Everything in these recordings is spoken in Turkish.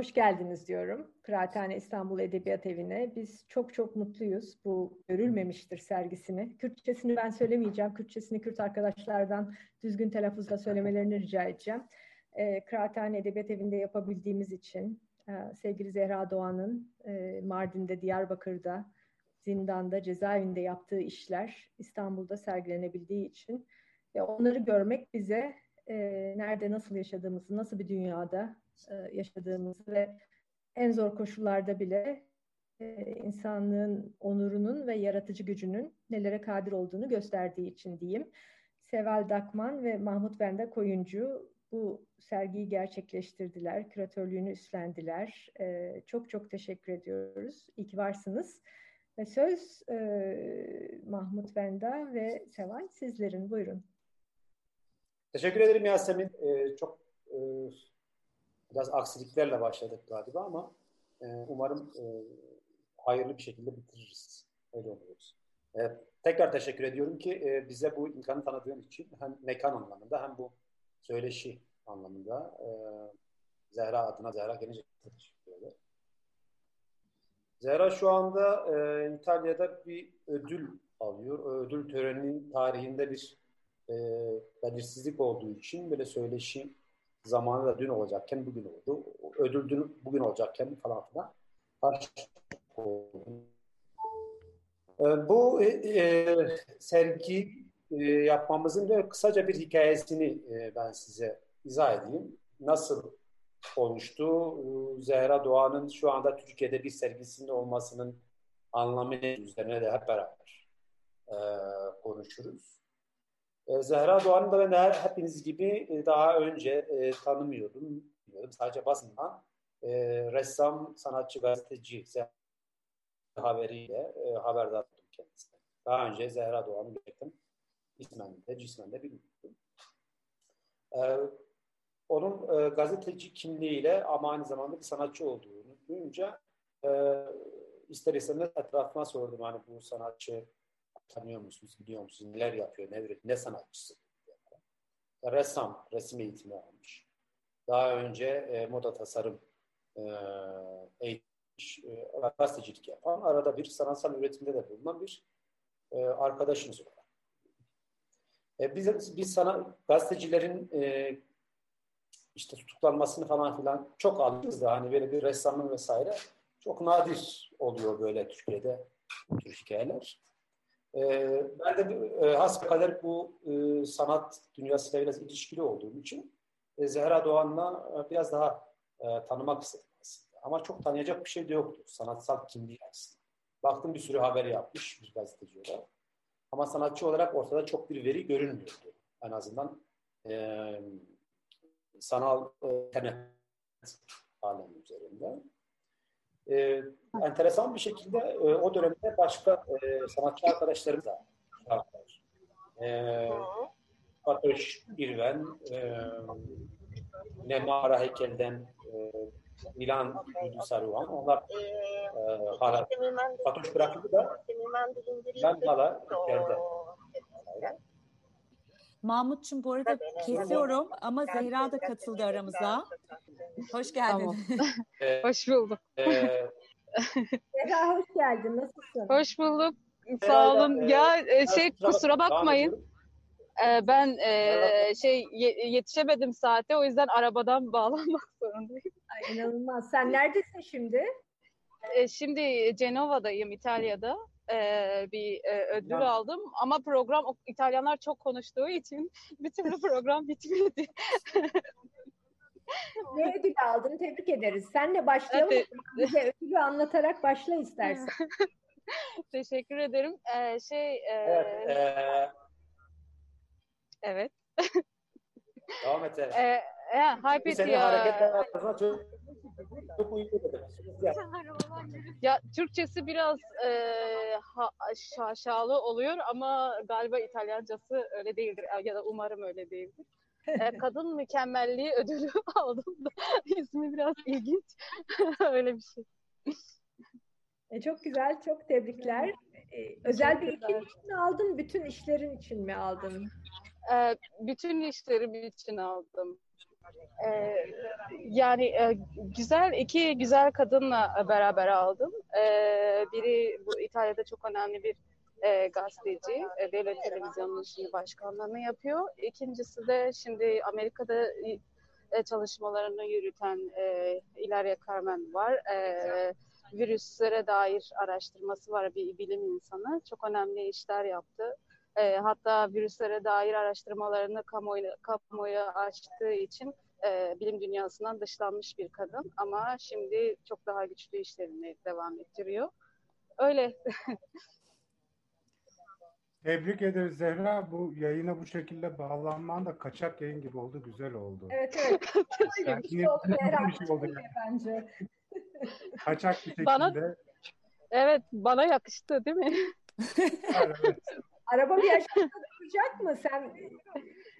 Hoş geldiniz diyorum Kıraathane İstanbul Edebiyat Evi'ne. Biz çok çok mutluyuz bu görülmemiştir sergisini. Kürtçesini ben söylemeyeceğim. Kürtçesini Kürt arkadaşlardan düzgün telaffuzla söylemelerini rica edeceğim. E, Kıraathane Edebiyat Evi'nde yapabildiğimiz için e, sevgili Zehra Doğan'ın e, Mardin'de, Diyarbakır'da, zindanda, cezaevinde yaptığı işler İstanbul'da sergilenebildiği için ve onları görmek bize e, nerede nasıl yaşadığımızı, nasıl bir dünyada yaşadığımızı ve en zor koşullarda bile e, insanlığın onurunun ve yaratıcı gücünün nelere kadir olduğunu gösterdiği için diyeyim. Seval Dakman ve Mahmut Bende Koyuncu bu sergiyi gerçekleştirdiler, küratörlüğünü üstlendiler. E, çok çok teşekkür ediyoruz. İyi ki varsınız. Ve söz e, Mahmut Benda ve Seval sizlerin. Buyurun. Teşekkür ederim Yasemin. Ee, çok e, biraz aksiliklerle başladık galiba ama e, umarım e, hayırlı bir şekilde bitiririz. Öyle umuyoruz. E, tekrar teşekkür ediyorum ki e, bize bu imkanı tanıdığın için hem mekan anlamında hem bu söyleşi anlamında e, Zehra adına Zehra gelince teşekkür ederim. Zehra şu anda e, İtalya'da bir ödül alıyor. Ödül töreninin tarihinde bir e, belirsizlik olduğu için böyle söyleşi zamanı da dün olacakken bugün oldu. Ödül dün bugün olacakken falan filan. E, bu e, e, sergi e, yapmamızın da kısaca bir hikayesini e, ben size izah edeyim. Nasıl olmuştu? E, Zehra Doğan'ın şu anda Türkiye'de bir sergisinde olmasının anlamı ne üzerine de hep beraber e, konuşuruz. E, Zehra Doğan'ı da ben her, hepiniz gibi e, daha önce e, tanımıyordum. Bilmiyordum. Sadece basından e, ressam, sanatçı, gazeteci haberiyle e, haberdar oldum kendisine. Daha önce Zehra Doğan'ı gerçekten ismen de cismen de bilmiyordum. E, onun e, gazeteci kimliğiyle ama aynı zamanda bir sanatçı olduğunu duyunca e, ister istemez etrafıma sordum hani bu sanatçı tanıyor musunuz, biliyor musunuz, neler yapıyor, ne, ne sanatçısı? Ressam, resim eğitimi almış. Daha önce e, moda tasarım e, e, gazetecilik yapan, arada bir sanatsal üretimde de bulunan bir e, arkadaşınız olarak. E, biz, biz sana gazetecilerin e, işte tutuklanmasını falan filan çok alırız da hani böyle bir ressamın vesaire çok nadir oluyor böyle Türkiye'de bu tür hikayeler. E, ben de e, hasbelkader bu e, sanat dünyasıyla biraz ilişkili olduğum için e, Zehra Doğan'la e, biraz daha e, tanımak istedim aslında. Ama çok tanıyacak bir şey de yoktu sanatsal kimliği aslında. Baktım bir sürü haber yapmış bir gazeteci olarak. Ama sanatçı olarak ortada çok bir veri görünmüyordu. En azından e, sanal e, internet alemi üzerinde e, enteresan bir şekilde e, o dönemde başka e, sanatçı arkadaşlarımız da var. E, Fatoş Birven, e, Nemara Heykel'den e, Milan Yudu Saruhan. Onlar e, hala Fatoş bırakıldı da ben hala içeride. Mahmut'cum bu arada kesiyorum ama Zehra da katıldı aramıza. Hoş geldin. Tamam. hoş bulduk. Zehra hoş geldin. Nasılsın? Hoş bulduk. Sağ olun. Ya e, şey kusura bakmayın. Ee, ben e, şey yetişemedim saate o yüzden arabadan bağlanmak zorundayım. Ay, inanılmaz. Sen neredesin şimdi? E, şimdi Cenova'dayım İtalya'da e, bir e, ödül ha. aldım ama program İtalyanlar çok konuştuğu için bir türlü program bitmedi. ne ödül aldın? Tebrik ederiz. Senle başlayalım. Evet. Bize ödülü anlatarak başla istersen. Teşekkür ederim. Ee, şey e... Evet. E... evet. Devam et. Ee, ya, Hype Senin hareketler çok çok. Ya Türkçesi biraz e, ha, şaşalı oluyor ama galiba İtalyancası öyle değildir ya da umarım öyle değildir. E, kadın mükemmelliği ödülü aldım da ismi biraz ilginç. öyle bir şey. E, çok güzel, çok tebrikler. E, özel çok bir işin için mi aldın, bütün işlerin için mi aldın? E, bütün işlerim için aldım. E, yani e, güzel iki güzel kadınla beraber aldım. E, biri bu İtalya'da çok önemli bir e, gazeteci, e, devlet televizyonunun şimdi başkanlığını yapıyor. İkincisi de şimdi Amerika'da e, çalışmalarını yürüten e, İlaria Carmen var. E, virüslere dair araştırması var bir bilim insanı. Çok önemli işler yaptı. E, hatta virüslere dair araştırmalarını kamuoyu, kamuoyu açtığı için e, bilim dünyasından dışlanmış bir kadın. Ama şimdi çok daha güçlü işlerini devam ettiriyor. Öyle. Tebrik ederiz Zehra. Bu yayına bu şekilde bağlanman da kaçak yayın gibi oldu. Güzel oldu. Evet evet. yani bir şey oldu, bir şey oldu yani. bence. Kaçak bir şekilde. Bana, evet bana yakıştı değil mi? evet. Araba bir aşağıda duracak mı? Sen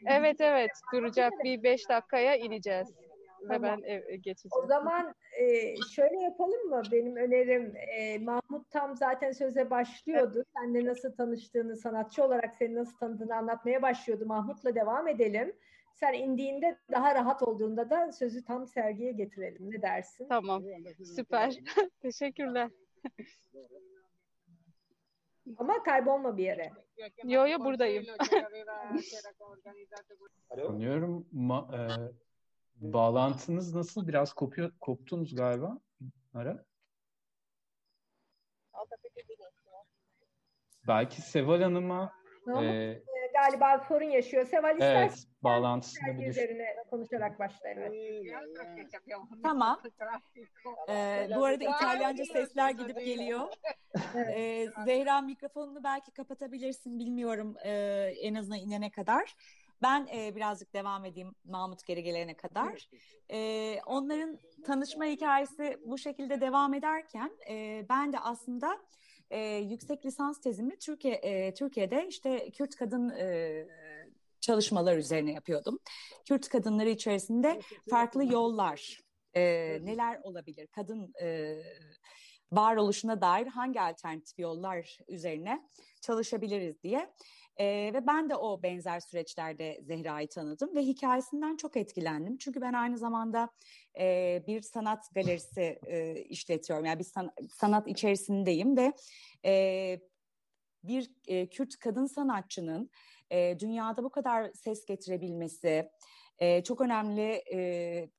Evet evet duracak. Bir beş dakikaya ineceğiz. Tamam. Ve ben ev, geçeceğim. O zaman e, şöyle yapalım mı? Benim önerim e, Mahmut tam zaten söze başlıyordu. Evet. Senle nasıl tanıştığını, sanatçı olarak seni nasıl tanıdığını anlatmaya başlıyordu. Mahmut'la devam edelim. Sen indiğinde daha rahat olduğunda da sözü tam sergiye getirelim. Ne dersin? Tamam. Süper. Teşekkürler. Ama kaybolma bir yere. Yo yo buradayım. Sanıyorum ma- e, bağlantınız nasıl? Biraz kopuyor, koptunuz galiba ara. Belki Seval Hanım'a e, galiba sorun yaşıyor. Seval istersen evet, bağlantısında bir üzerine konuşarak başla. Evet. Tamam. Ee, bu arada İtalyanca sesler gidip geliyor. Ee, Zehra mikrofonunu belki kapatabilirsin bilmiyorum e, en azından inene kadar. Ben e, birazcık devam edeyim Mahmut geri gelene kadar. E, onların tanışma hikayesi bu şekilde devam ederken e, ben de aslında e, yüksek lisans tezimi Türkiye e, Türkiye'de işte Kürt kadın e, çalışmalar üzerine yapıyordum. Kürt kadınları içerisinde farklı yollar e, neler olabilir? Kadın e, varoluşuna dair hangi alternatif yollar üzerine çalışabiliriz diye. E, ve ben de o benzer süreçlerde Zehra'yı tanıdım ve hikayesinden çok etkilendim. Çünkü ben aynı zamanda e, bir sanat galerisi e, işletiyorum. Yani bir san, sanat içerisindeyim ve e, bir e, Kürt kadın sanatçının e, dünyada bu kadar ses getirebilmesi e, çok önemli e,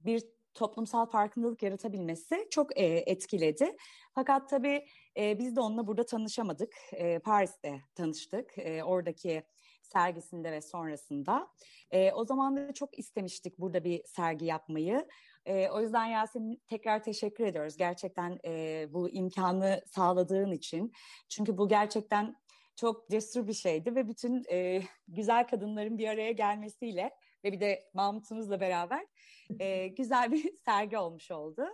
bir toplumsal farkındalık yaratabilmesi çok e, etkiledi. Fakat tabii e, biz de onunla burada tanışamadık. E, Paris'te tanıştık. E, oradaki sergisinde ve sonrasında. E, o zaman da çok istemiştik burada bir sergi yapmayı. E, o yüzden Yasemin tekrar teşekkür ediyoruz. Gerçekten e, bu imkanı sağladığın için. Çünkü bu gerçekten çok cesur bir şeydi ve bütün e, güzel kadınların bir araya gelmesiyle ve bir de Mahmut'umuzla beraber e, güzel bir sergi olmuş oldu.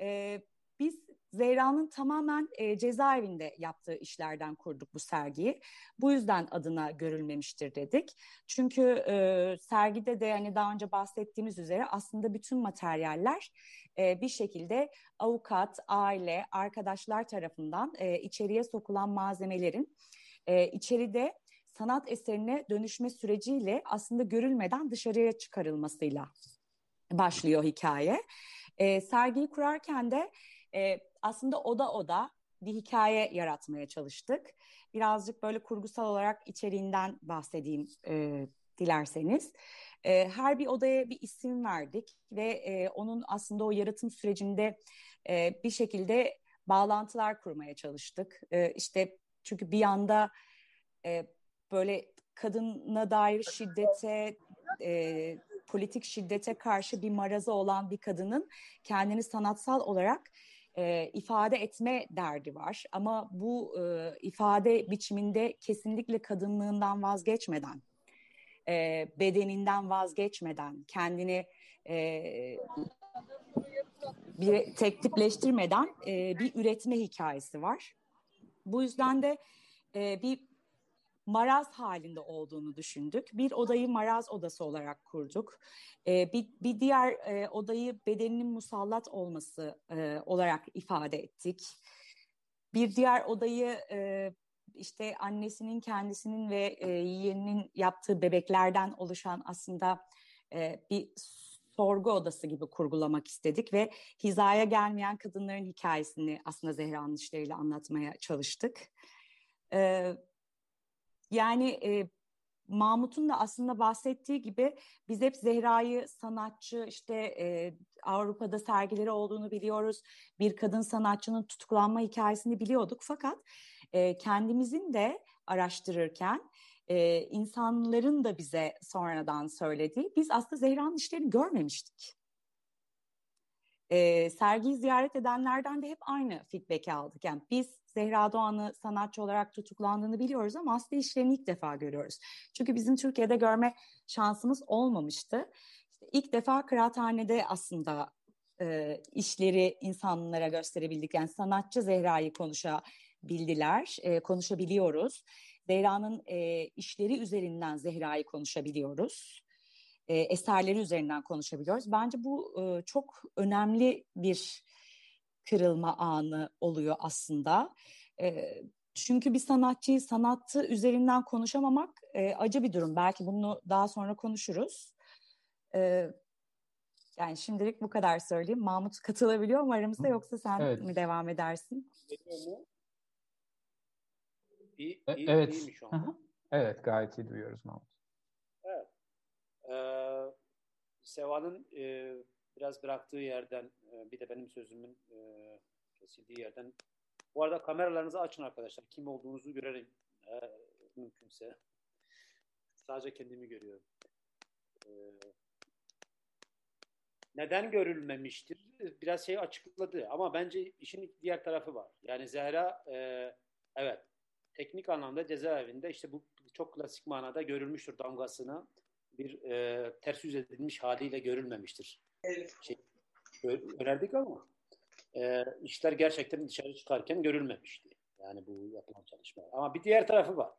E, biz Zehra'nın tamamen e, cezaevinde yaptığı işlerden kurduk bu sergiyi. Bu yüzden adına görülmemiştir dedik. Çünkü e, sergide de hani daha önce bahsettiğimiz üzere aslında bütün materyaller e, bir şekilde avukat, aile, arkadaşlar tarafından e, içeriye sokulan malzemelerin e, içeride sanat eserine dönüşme süreciyle aslında görülmeden dışarıya çıkarılmasıyla başlıyor hikaye. E, sergiyi kurarken de e, aslında oda oda bir hikaye yaratmaya çalıştık. Birazcık böyle kurgusal olarak içeriğinden bahsedeyim e, dilerseniz. E, her bir odaya bir isim verdik ve e, onun aslında o yaratım sürecinde e, bir şekilde bağlantılar kurmaya çalıştık. E, işte çünkü bir yanda e, böyle kadına dair şiddete, e, politik şiddete karşı bir marazı olan bir kadının kendini sanatsal olarak e, ifade etme derdi var. Ama bu e, ifade biçiminde kesinlikle kadınlığından vazgeçmeden, e, bedeninden vazgeçmeden, kendini e, bir tek tipleştirmeden e, bir üretme hikayesi var. Bu yüzden de e, bir maraz halinde olduğunu düşündük. Bir odayı maraz odası olarak kurduk. E, bir, bir diğer e, odayı bedeninin musallat olması e, olarak ifade ettik. Bir diğer odayı e, işte annesinin kendisinin ve e, yeğeninin yaptığı bebeklerden oluşan aslında e, bir sorgu odası gibi kurgulamak istedik ve hizaya gelmeyen kadınların hikayesini aslında Zehra'nın işleriyle anlatmaya çalıştık. E, yani e, Mahmut'un da aslında bahsettiği gibi biz hep Zehra'yı sanatçı işte e, Avrupa'da sergileri olduğunu biliyoruz. Bir kadın sanatçının tutuklanma hikayesini biliyorduk fakat e, kendimizin de araştırırken e, insanların da bize sonradan söylediği biz aslında Zehra'nın işlerini görmemiştik. E, sergiyi ziyaret edenlerden de hep aynı feedback aldık. Yani biz Zehra Doğan'ı sanatçı olarak tutuklandığını biliyoruz ama aslında işlerini ilk defa görüyoruz. Çünkü bizim Türkiye'de görme şansımız olmamıştı. İşte ilk defa kıraathanede aslında e, işleri insanlara gösterebildik. Yani sanatçı Zehra'yı konuşabildiler, e, konuşabiliyoruz. Zehra'nın e, işleri üzerinden Zehra'yı konuşabiliyoruz. E, eserleri üzerinden konuşabiliyoruz. Bence bu e, çok önemli bir kırılma anı oluyor aslında. E, çünkü bir sanatçıyı sanatı üzerinden konuşamamak e, acı bir durum. Belki bunu daha sonra konuşuruz. E, yani şimdilik bu kadar söyleyeyim. Mahmut katılabiliyor mu aramızda yoksa sen evet. mi devam edersin? İyi, iyi, evet. İyi anda. Evet gayet iyi duyuyoruz Mahmut. Ee, Seva'nın e, biraz bıraktığı yerden e, bir de benim sözümün e, kesildiği yerden bu arada kameralarınızı açın arkadaşlar. Kim olduğunuzu görelim. E, mümkünse. Sadece kendimi görüyorum. E, neden görülmemiştir? Biraz şey açıkladı ama bence işin diğer tarafı var. Yani Zehra e, evet teknik anlamda cezaevinde işte bu çok klasik manada görülmüştür damgasını bir e, ters yüz edilmiş haliyle görülmemiştir. Şey, önerdik ama e, işler gerçekten dışarı çıkarken görülmemişti. Yani bu yapılan çalışma. Ama bir diğer tarafı var.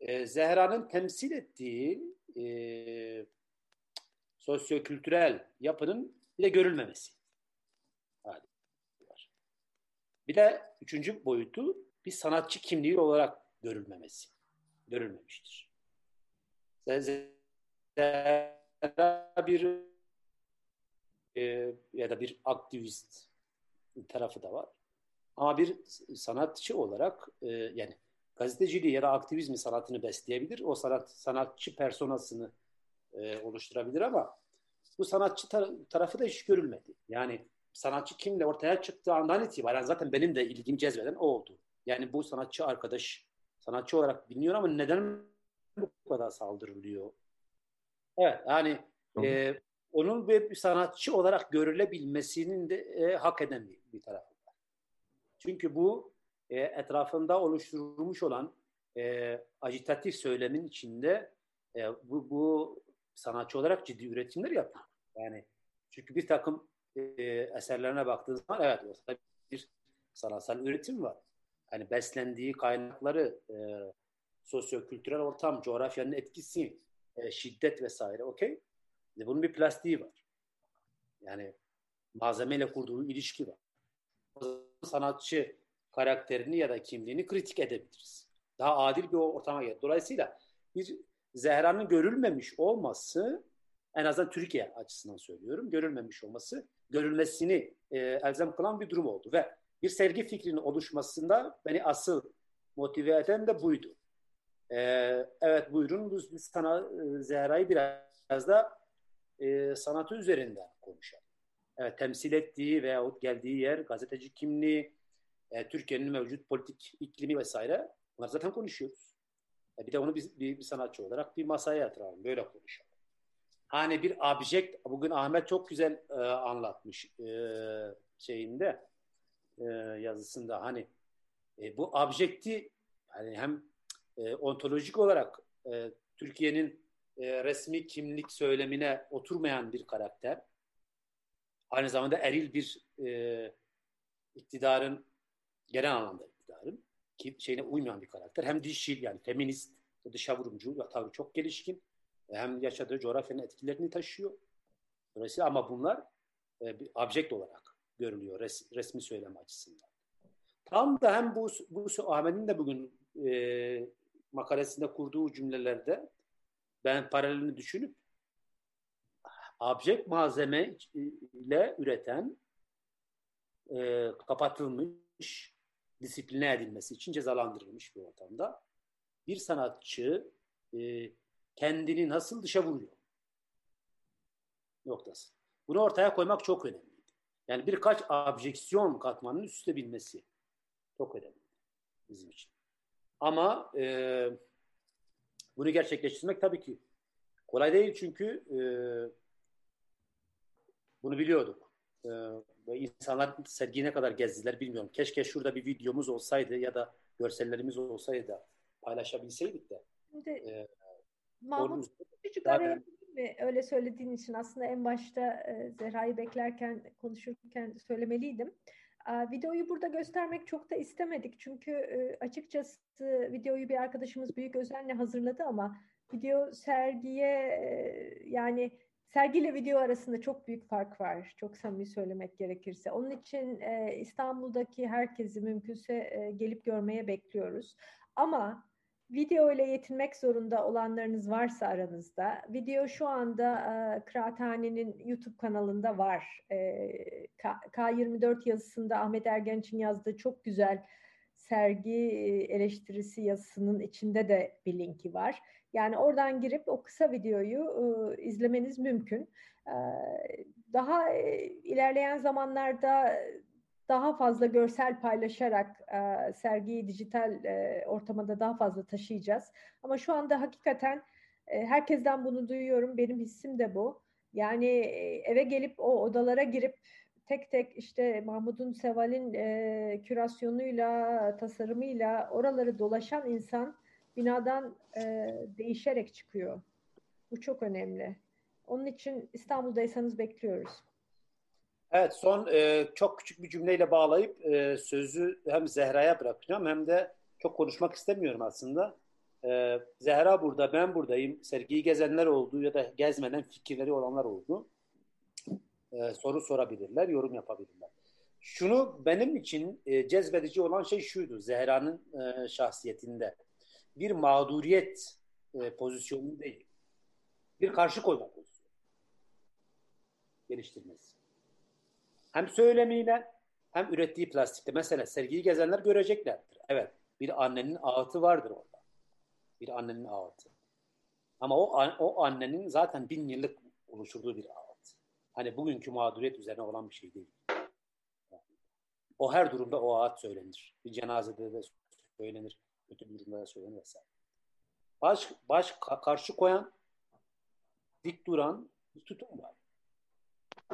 E, Zehra'nın temsil ettiği e, sosyokültürel yapının bir de görülmemesi. Bir de üçüncü boyutu bir sanatçı kimliği olarak görülmemesi. Görülmemiştir. Bir e, ya da bir aktivist tarafı da var. Ama bir sanatçı olarak e, yani gazeteciliği ya da aktivizmi sanatını besleyebilir. O sanat sanatçı personasını e, oluşturabilir ama bu sanatçı tar- tarafı da hiç görülmedi. Yani sanatçı kimle ortaya çıktığı andan itibaren zaten benim de ilgim cezbeden o oldu. Yani bu sanatçı arkadaş sanatçı olarak biliniyor ama neden bu kadar saldırılıyor? Evet yani e, onun bir sanatçı olarak görülebilmesinin de e, hak eden bir, bir tarafı var. Çünkü bu e, etrafında oluşturulmuş olan e, agitatif söylemin içinde e, bu, bu sanatçı olarak ciddi üretimler yapıyor. Yani çünkü bir takım e, eserlerine baktığınız zaman evet ortada bir sanatsal üretim var. Hani beslendiği kaynakları, e, sosyo-kültürel ortam, coğrafyanın etkisi, e, şiddet vesaire okey. Bunun bir plastiği var. Yani malzemeyle kurduğu ilişki var. Sanatçı karakterini ya da kimliğini kritik edebiliriz. Daha adil bir ortama gelir. Dolayısıyla bir Zehra'nın görülmemiş olması en azından Türkiye açısından söylüyorum. Görülmemiş olması görülmesini e, elzem kılan bir durum oldu ve bir sergi fikrinin oluşmasında beni asıl motive eden de buydu. E, evet buyurun biz, biz sana e, Zehra'yı biraz da e, sanatı üzerinden konuşalım. Evet, temsil ettiği veyahut geldiği yer, gazeteci kimliği, e, Türkiye'nin mevcut politik iklimi vesaire bunlar zaten konuşuyoruz. E, bir de onu bir, bir, bir sanatçı olarak bir masaya yatıralım, böyle konuşalım. Hani bir object, bugün Ahmet çok güzel e, anlatmış e, şeyinde, e, yazısında hani e, bu objekti hani hem e, ontolojik olarak e, Türkiye'nin e, resmi kimlik söylemine oturmayan bir karakter. aynı zamanda eril bir e, iktidarın genel anlamda iktidarın ki şeyine uymayan bir karakter. Hem dişil yani feminist, dışa vurumcu tabii çok gelişkin. Hem yaşadığı coğrafyanın etkilerini taşıyor. Dolayısıyla ama bunlar e, bir object olarak görülüyor res, resmi söylem açısından. Tam da hem bu, bu Ahmet'in de bugün e, makalesinde kurduğu cümlelerde ben paralelini düşünüp object malzeme ile üreten e, kapatılmış, disipline edilmesi için cezalandırılmış bir ortamda bir sanatçı e, kendini nasıl dışa vuruyor noktası. Bunu ortaya koymak çok önemli. Yani birkaç abjeksiyon katmanının üstte bilmesi çok önemli bizim için. Ama e, bunu gerçekleştirmek tabii ki kolay değil çünkü e, bunu biliyorduk. E, ve insanlar sergiyi ne kadar gezdiler bilmiyorum. Keşke şurada bir videomuz olsaydı ya da görsellerimiz olsaydı da paylaşabilseydik de. Şimdi, e, Mahmut küçük araya mi? Öyle söylediğin için aslında en başta e, Zehra'yı beklerken, konuşurken söylemeliydim. Videoyu burada göstermek çok da istemedik. Çünkü e, açıkçası videoyu bir arkadaşımız büyük özenle hazırladı ama video sergiye e, yani sergiyle video arasında çok büyük fark var. Çok samimi söylemek gerekirse. Onun için e, İstanbul'daki herkesi mümkünse gelip görmeye bekliyoruz. Ama video ile yetinmek zorunda olanlarınız varsa aranızda, video şu anda e, Kıraathane'nin YouTube kanalında var. E, K, K24 yazısında Ahmet Ergenç'in yazdığı çok güzel sergi eleştirisi yazısının içinde de bir linki var. Yani oradan girip o kısa videoyu e, izlemeniz mümkün. E, daha e, ilerleyen zamanlarda daha fazla görsel paylaşarak e, sergiyi dijital e, ortamada daha fazla taşıyacağız. Ama şu anda hakikaten e, herkesten bunu duyuyorum. Benim hissim de bu. Yani e, eve gelip o odalara girip tek tek işte Mahmud'un Seval'in e, kürasyonuyla, tasarımıyla oraları dolaşan insan binadan e, değişerek çıkıyor. Bu çok önemli. Onun için İstanbul'daysanız bekliyoruz. Evet son e, çok küçük bir cümleyle bağlayıp e, sözü hem Zehra'ya bırakacağım hem de çok konuşmak istemiyorum aslında. E, Zehra burada, ben buradayım. Sergiyi gezenler oldu ya da gezmeden fikirleri olanlar oldu. E, soru sorabilirler, yorum yapabilirler. Şunu benim için e, cezbedici olan şey şuydu Zehra'nın e, şahsiyetinde. Bir mağduriyet e, pozisyonu değil. Bir karşı koyma pozisyonu. Geliştirmesi. Hem söylemiyle hem ürettiği plastikte. Mesela sergiyi gezenler göreceklerdir. Evet bir annenin ağıtı vardır orada. Bir annenin ağıtı. Ama o, o annenin zaten bin yıllık oluşturduğu bir ağıt. Hani bugünkü mağduriyet üzerine olan bir şey değil. O her durumda o ağıt söylenir. Bir cenazede de söylenir. Kötü bir durumda da söylenir vesaire. Baş, baş karşı koyan, dik duran bir tutum var.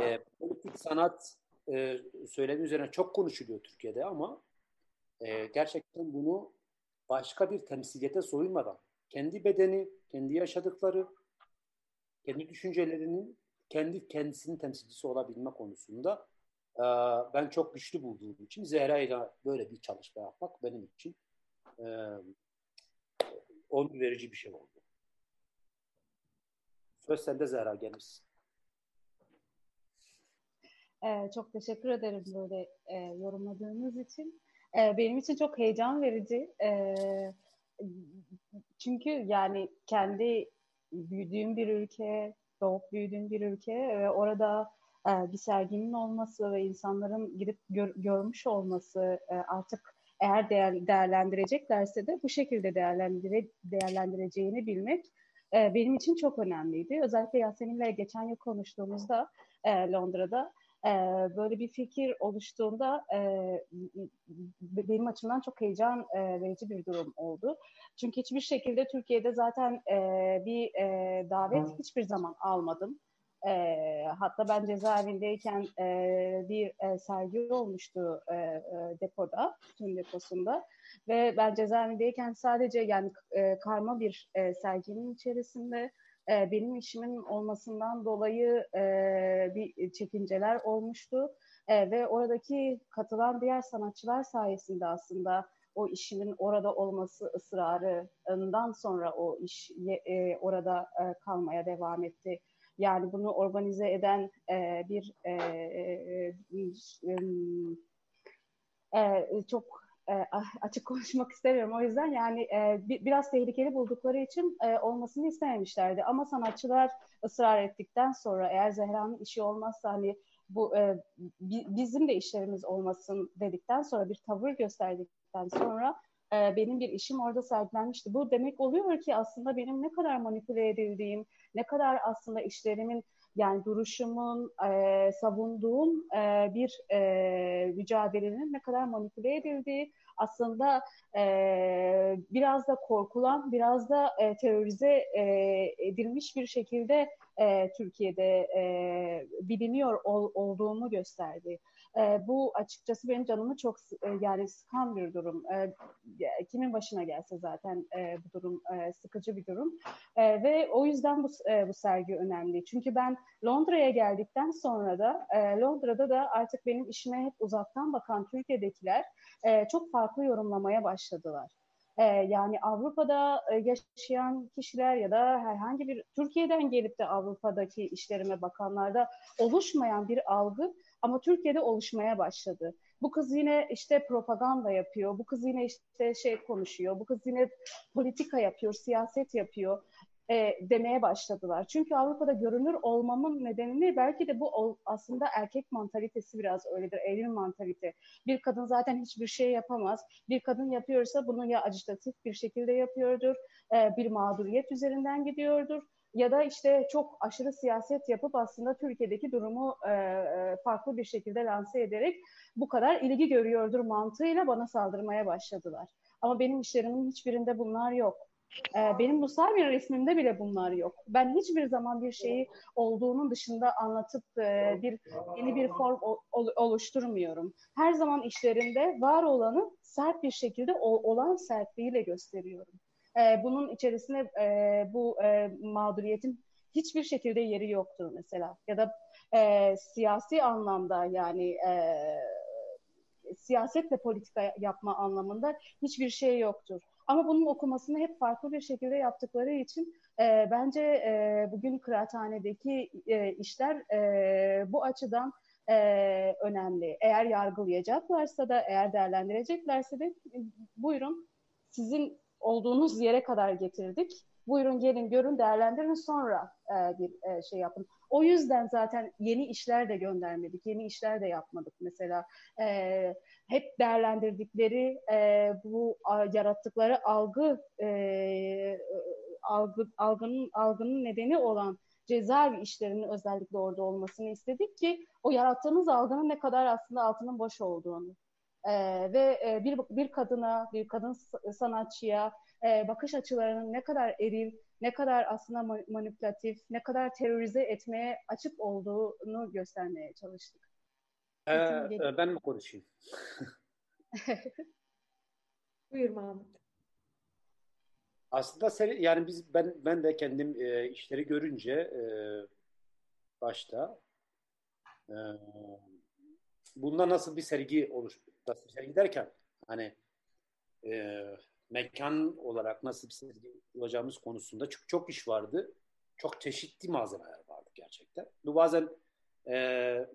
E, politik sanat e, söylemi üzerine çok konuşuluyor Türkiye'de ama e, gerçekten bunu başka bir temsiliyete soyunmadan kendi bedeni, kendi yaşadıkları, kendi düşüncelerinin kendi kendisinin temsilcisi olabilme konusunda e, ben çok güçlü bulduğum için Zehra ile böyle bir çalışma yapmak benim için e, onur verici bir şey oldu. Söz sende Zehra gelirsin. Ee, çok teşekkür ederim böyle e, yorumladığınız için. E, benim için çok heyecan verici. E, çünkü yani kendi büyüdüğüm bir ülke, doğup büyüdüğüm bir ülke ve orada e, bir serginin olması ve insanların gidip gör, görmüş olması e, artık eğer değer, değerlendireceklerse de bu şekilde değerlendire, değerlendireceğini bilmek e, benim için çok önemliydi. Özellikle Yasemin'le geçen yıl konuştuğumuzda e, Londra'da e, böyle bir fikir oluştuğunda e, benim açımdan çok heyecan e, verici bir durum oldu. Çünkü hiçbir şekilde Türkiye'de zaten e, bir e, davet hiçbir zaman almadım. E, hatta ben cezaevindeyken e, bir e, sergi olmuştu e, e, depoda, tüm deposunda ve ben cezaevindeyken sadece yani e, karma bir e, serginin içerisinde e, benim işimin olmasından dolayı e, bir çekinceler olmuştu. E, ve oradaki katılan diğer sanatçılar sayesinde aslında o işimin orada olması ısrarından sonra o iş e, orada e, kalmaya devam etti. Yani bunu organize eden e, bir e, e, e, e, çok e, açık konuşmak istemiyorum. O yüzden yani e, biraz tehlikeli buldukları için e, olmasını istememişlerdi. Ama sanatçılar ısrar ettikten sonra eğer Zehra'nın işi olmazsa hani bu bizim de işlerimiz olmasın dedikten sonra bir tavır gösterdikten sonra benim bir işim orada sergilenmişti. Bu demek oluyor ki aslında benim ne kadar manipüle edildiğim, ne kadar aslında işlerimin yani duruşumun, e, savunduğum e, bir e, mücadelenin ne kadar manipüle edildiği, aslında e, biraz da korkulan, biraz da e, terörize e, edilmiş bir şekilde e, Türkiye'de e, biliniyor ol, olduğumu gösterdi. E, bu açıkçası benim canımı çok e, yani sıkan bir durum. E, kimin başına gelse zaten e, bu durum e, sıkıcı bir durum. E, ve o yüzden bu, e, bu sergi önemli. Çünkü ben Londra'ya geldikten sonra da e, Londra'da da artık benim işime hep uzaktan bakan Türkiye'dekiler e, çok farklı yorumlamaya başladılar. Ee, yani Avrupa'da e, yaşayan kişiler ya da herhangi bir Türkiye'den gelip de Avrupa'daki işlerime bakanlarda oluşmayan bir algı ama Türkiye'de oluşmaya başladı. Bu kız yine işte propaganda yapıyor, bu kız yine işte şey konuşuyor, bu kız yine politika yapıyor, siyaset yapıyor e, demeye başladılar. Çünkü Avrupa'da görünür olmamın nedenini belki de bu aslında erkek mantalitesi biraz öyledir, eril mantalite. Bir kadın zaten hiçbir şey yapamaz. Bir kadın yapıyorsa bunu ya acitatif bir şekilde yapıyordur, e, bir mağduriyet üzerinden gidiyordur ya da işte çok aşırı siyaset yapıp aslında Türkiye'deki durumu e, e, farklı bir şekilde lanse ederek bu kadar ilgi görüyordur mantığıyla bana saldırmaya başladılar. Ama benim işlerimin hiçbirinde bunlar yok. E, benim Musar bir resmimde bile bunlar yok. Ben hiçbir zaman bir şeyi olduğunun dışında anlatıp e, bir yeni bir form oluşturmuyorum. Her zaman işlerinde var olanı sert bir şekilde olan sertliğiyle gösteriyorum e, bunun içerisinde e, bu e, mağduriyetin hiçbir şekilde yeri yoktur mesela. Ya da e, siyasi anlamda yani e, siyasetle politika yapma anlamında hiçbir şey yoktur. Ama bunun okumasını hep farklı bir şekilde yaptıkları için e, bence e, bugün kıraathanedeki e, işler e, bu açıdan e, önemli. Eğer yargılayacaklarsa da, eğer değerlendireceklerse de buyurun sizin olduğunuz yere kadar getirdik. Buyurun gelin görün değerlendirin sonra e, bir e, şey yapın. O yüzden zaten yeni işler de göndermedik, yeni işler de yapmadık. Mesela e, hep değerlendirdikleri e, bu a, yarattıkları algı e, algı algının algının nedeni olan cezaevi işlerinin özellikle orada olmasını istedik ki o yarattığımız algının ne kadar aslında altının boş olduğunu e, ve e, bir bir kadına, bir kadın sanatçıya e, bakış açılarının ne kadar eril, ne kadar aslında manipülatif, ne kadar terörize etmeye açık olduğunu göstermeye çalıştık. Ee, e, ben mi konuşayım? Buyur Mahmut. Aslında seri, yani biz ben ben de kendim e, işleri görünce e, başta e, bunda nasıl bir sergi olur? Nasıl bir sergi derken hani e, mekan olarak nasıl olacağımız konusunda çok çok iş vardı. Çok çeşitli malzemeler vardı gerçekten. Bu bazen e,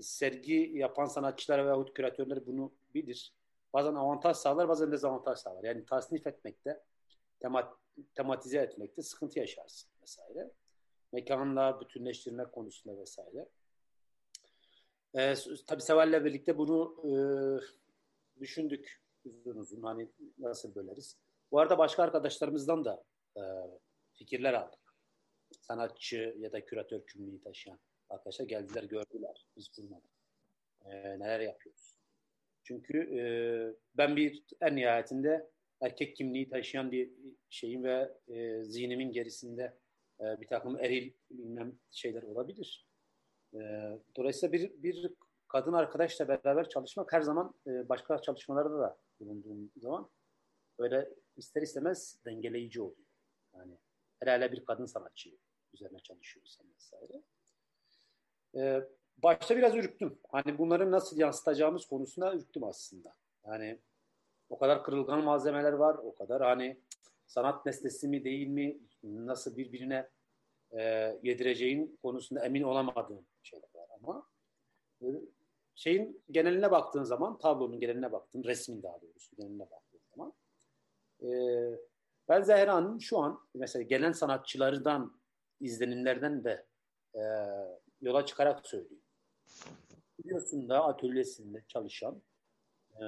sergi yapan sanatçılar veyahut küratörler bunu bilir. Bazen avantaj sağlar, bazen dezavantaj sağlar. Yani tasnif etmekte, temat, tematize etmekte sıkıntı yaşarsın vesaire. Mekanla bütünleştirme konusunda vesaire. E, tabii Seval'le birlikte bunu e, düşündük uzun uzun hani nasıl böleriz. Bu arada başka arkadaşlarımızdan da e, fikirler aldık. Sanatçı ya da küratör kimliği taşıyan arkadaşlar geldiler gördüler. Biz bulmadık. E, neler yapıyoruz. Çünkü e, ben bir en nihayetinde erkek kimliği taşıyan bir şeyin ve e, zihnimin gerisinde e, bir takım eril bilmem şeyler olabilir. E, dolayısıyla bir, bir kadın arkadaşla beraber çalışmak her zaman e, başka çalışmalarda da bulunduğum zaman böyle ister istemez dengeleyici oluyor. Yani Hele bir kadın sanatçı üzerine çalışıyorsan vesaire. Ee, başta biraz ürktüm. Hani bunları nasıl yansıtacağımız konusunda ürktüm aslında. Yani o kadar kırılgan malzemeler var, o kadar hani sanat nesnesi mi değil mi, nasıl birbirine e, yedireceğin konusunda emin olamadığım şeyler var ama e, şeyin geneline baktığın zaman, tablonun geneline baktığın, resmin daha doğrusu geneline baktığın zaman e, ben Zehra'nın şu an mesela gelen sanatçılardan izlenimlerden de e, yola çıkarak söyleyeyim. Biliyorsun da atölyesinde çalışan e,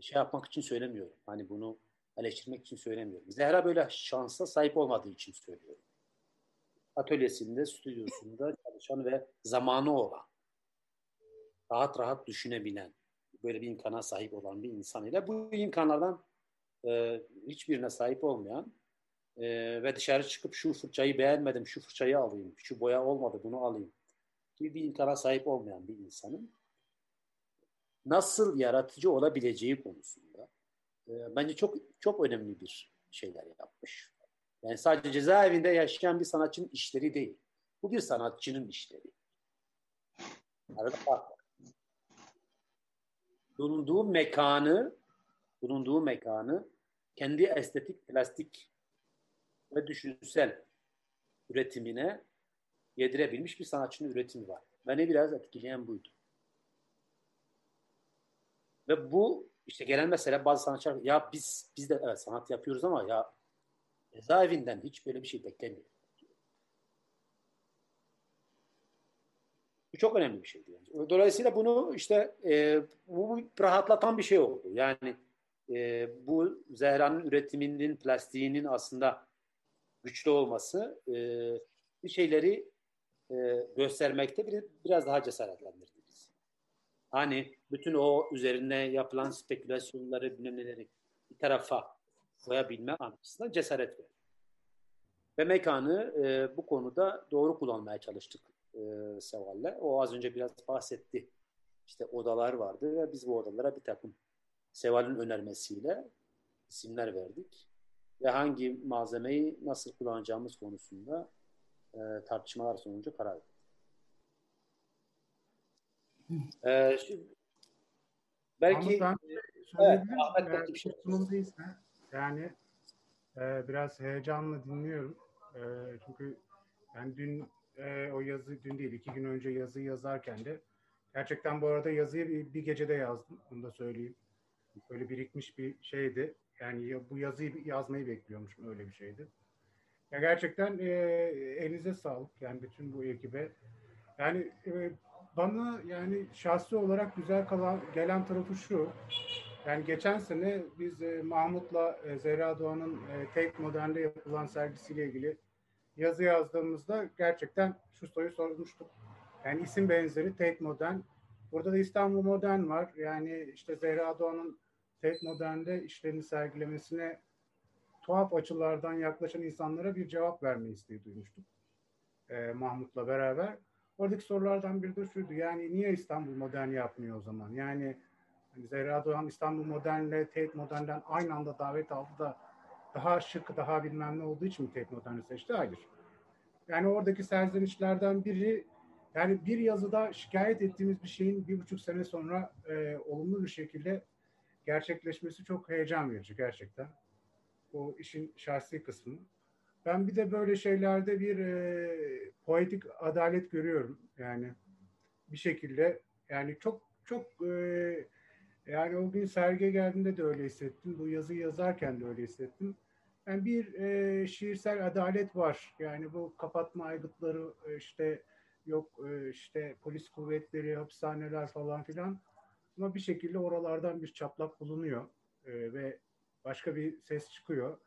şey yapmak için söylemiyorum. Hani bunu eleştirmek için söylemiyorum. Zehra böyle şansa sahip olmadığı için söylüyorum. Atölyesinde, stüdyosunda çalışan ve zamanı olan, rahat rahat düşünebilen, böyle bir imkana sahip olan bir insan ile bu imkanlardan e, hiçbirine sahip olmayan e, ve dışarı çıkıp şu fırçayı beğenmedim, şu fırçayı alayım, şu boya olmadı bunu alayım gibi bir imkana sahip olmayan bir insanın nasıl yaratıcı olabileceği konusunda e, bence çok çok önemli bir şeyler yapmış. Yani sadece cezaevinde yaşayan bir sanatçının işleri değil. Bu bir sanatçının işleri. Arada fark var. Bulunduğu mekanı bulunduğu mekanı kendi estetik, plastik ve düşünsel üretimine yedirebilmiş bir sanatçının üretimi var. Beni biraz etkileyen buydu. Ve bu işte gelen mesele bazı sanatçılar ya biz biz de evet sanat yapıyoruz ama ya cezaevinden hiç böyle bir şey beklemiyor. Bu çok önemli bir şeydi. Yani. Dolayısıyla bunu işte e, bu rahatlatan bir şey oldu. Yani e, bu Zehra'nın üretiminin, plastiğinin aslında güçlü olması e, bir şeyleri e, göstermekte bir, biraz daha cesaretlendirdi. Hani bütün o üzerine yapılan spekülasyonları, bilmem neleri bir tarafa koyabilme anlamında cesaret verdi. Ve mekanı e, bu konuda doğru kullanmaya çalıştık e, Seval'le. O az önce biraz bahsetti. İşte odalar vardı ve biz bu odalara bir takım Seval'in önermesiyle isimler verdik. Ve hangi malzemeyi nasıl kullanacağımız konusunda e, tartışmalar sonucu karar verdik. Ee, şimdi, belki Ama ben evet, Ahmet belki bir şey sunumdaysa yani e, biraz heyecanla dinliyorum. E, çünkü ben dün e, o yazı dün değil iki gün önce yazı yazarken de gerçekten bu arada yazıyı bir, bir gecede yazdım. Bunu da söyleyeyim. Böyle birikmiş bir şeydi. Yani bu yazıyı yazmayı bekliyormuşum öyle bir şeydi. Ya gerçekten e, elinize sağlık yani bütün bu ekibe. Yani e, bana yani şahsi olarak güzel kalan gelen tarafı şu. Yani geçen sene biz e, Mahmut'la e, Zehra Doğan'ın e, Tate Modern'de yapılan sergisiyle ilgili yazı yazdığımızda gerçekten şu soruyu sormuştuk. Yani isim benzeri Tate Modern. Burada da İstanbul Modern var. Yani işte Zehra Doğan'ın Tate Modern'de işlerini sergilemesine tuhaf açılardan yaklaşan insanlara bir cevap verme isteği duymuştuk. E, Mahmut'la beraber. Oradaki sorulardan biri de şuydu. Yani niye İstanbul Modern yapmıyor o zaman? Yani hani Zehra Doğan İstanbul Modern'le Tate Modern'den aynı anda davet aldı da daha şık, daha bilmem ne olduğu için mi Tate Modern'i seçti? Hayır. Yani oradaki serzenişlerden biri yani bir yazıda şikayet ettiğimiz bir şeyin bir buçuk sene sonra e, olumlu bir şekilde gerçekleşmesi çok heyecan verici gerçekten. O işin şahsi kısmı. Ben bir de böyle şeylerde bir e, poetik adalet görüyorum. Yani bir şekilde yani çok çok e, yani o gün sergiye geldiğinde de öyle hissettim. Bu yazıyı yazarken de öyle hissettim. Yani bir e, şiirsel adalet var. Yani bu kapatma aygıtları e, işte yok e, işte polis kuvvetleri, hapishaneler falan filan. Ama bir şekilde oralardan bir çaplak bulunuyor e, ve başka bir ses çıkıyor.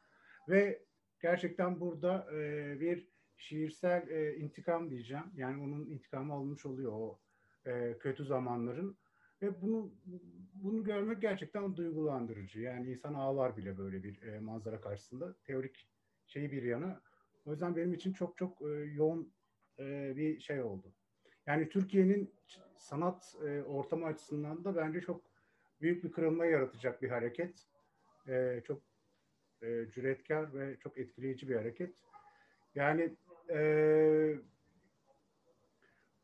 Ve gerçekten burada e, bir şiirsel e, intikam diyeceğim. Yani onun intikamı alınmış oluyor o e, kötü zamanların. Ve bunu bunu görmek gerçekten duygulandırıcı. Yani insan ağlar bile böyle bir e, manzara karşısında. Teorik şeyi bir yana. O yüzden benim için çok çok e, yoğun e, bir şey oldu. Yani Türkiye'nin sanat e, ortamı açısından da bence çok büyük bir kırılma yaratacak bir hareket. E, çok e, cüretkar ve çok etkileyici bir hareket. Yani e,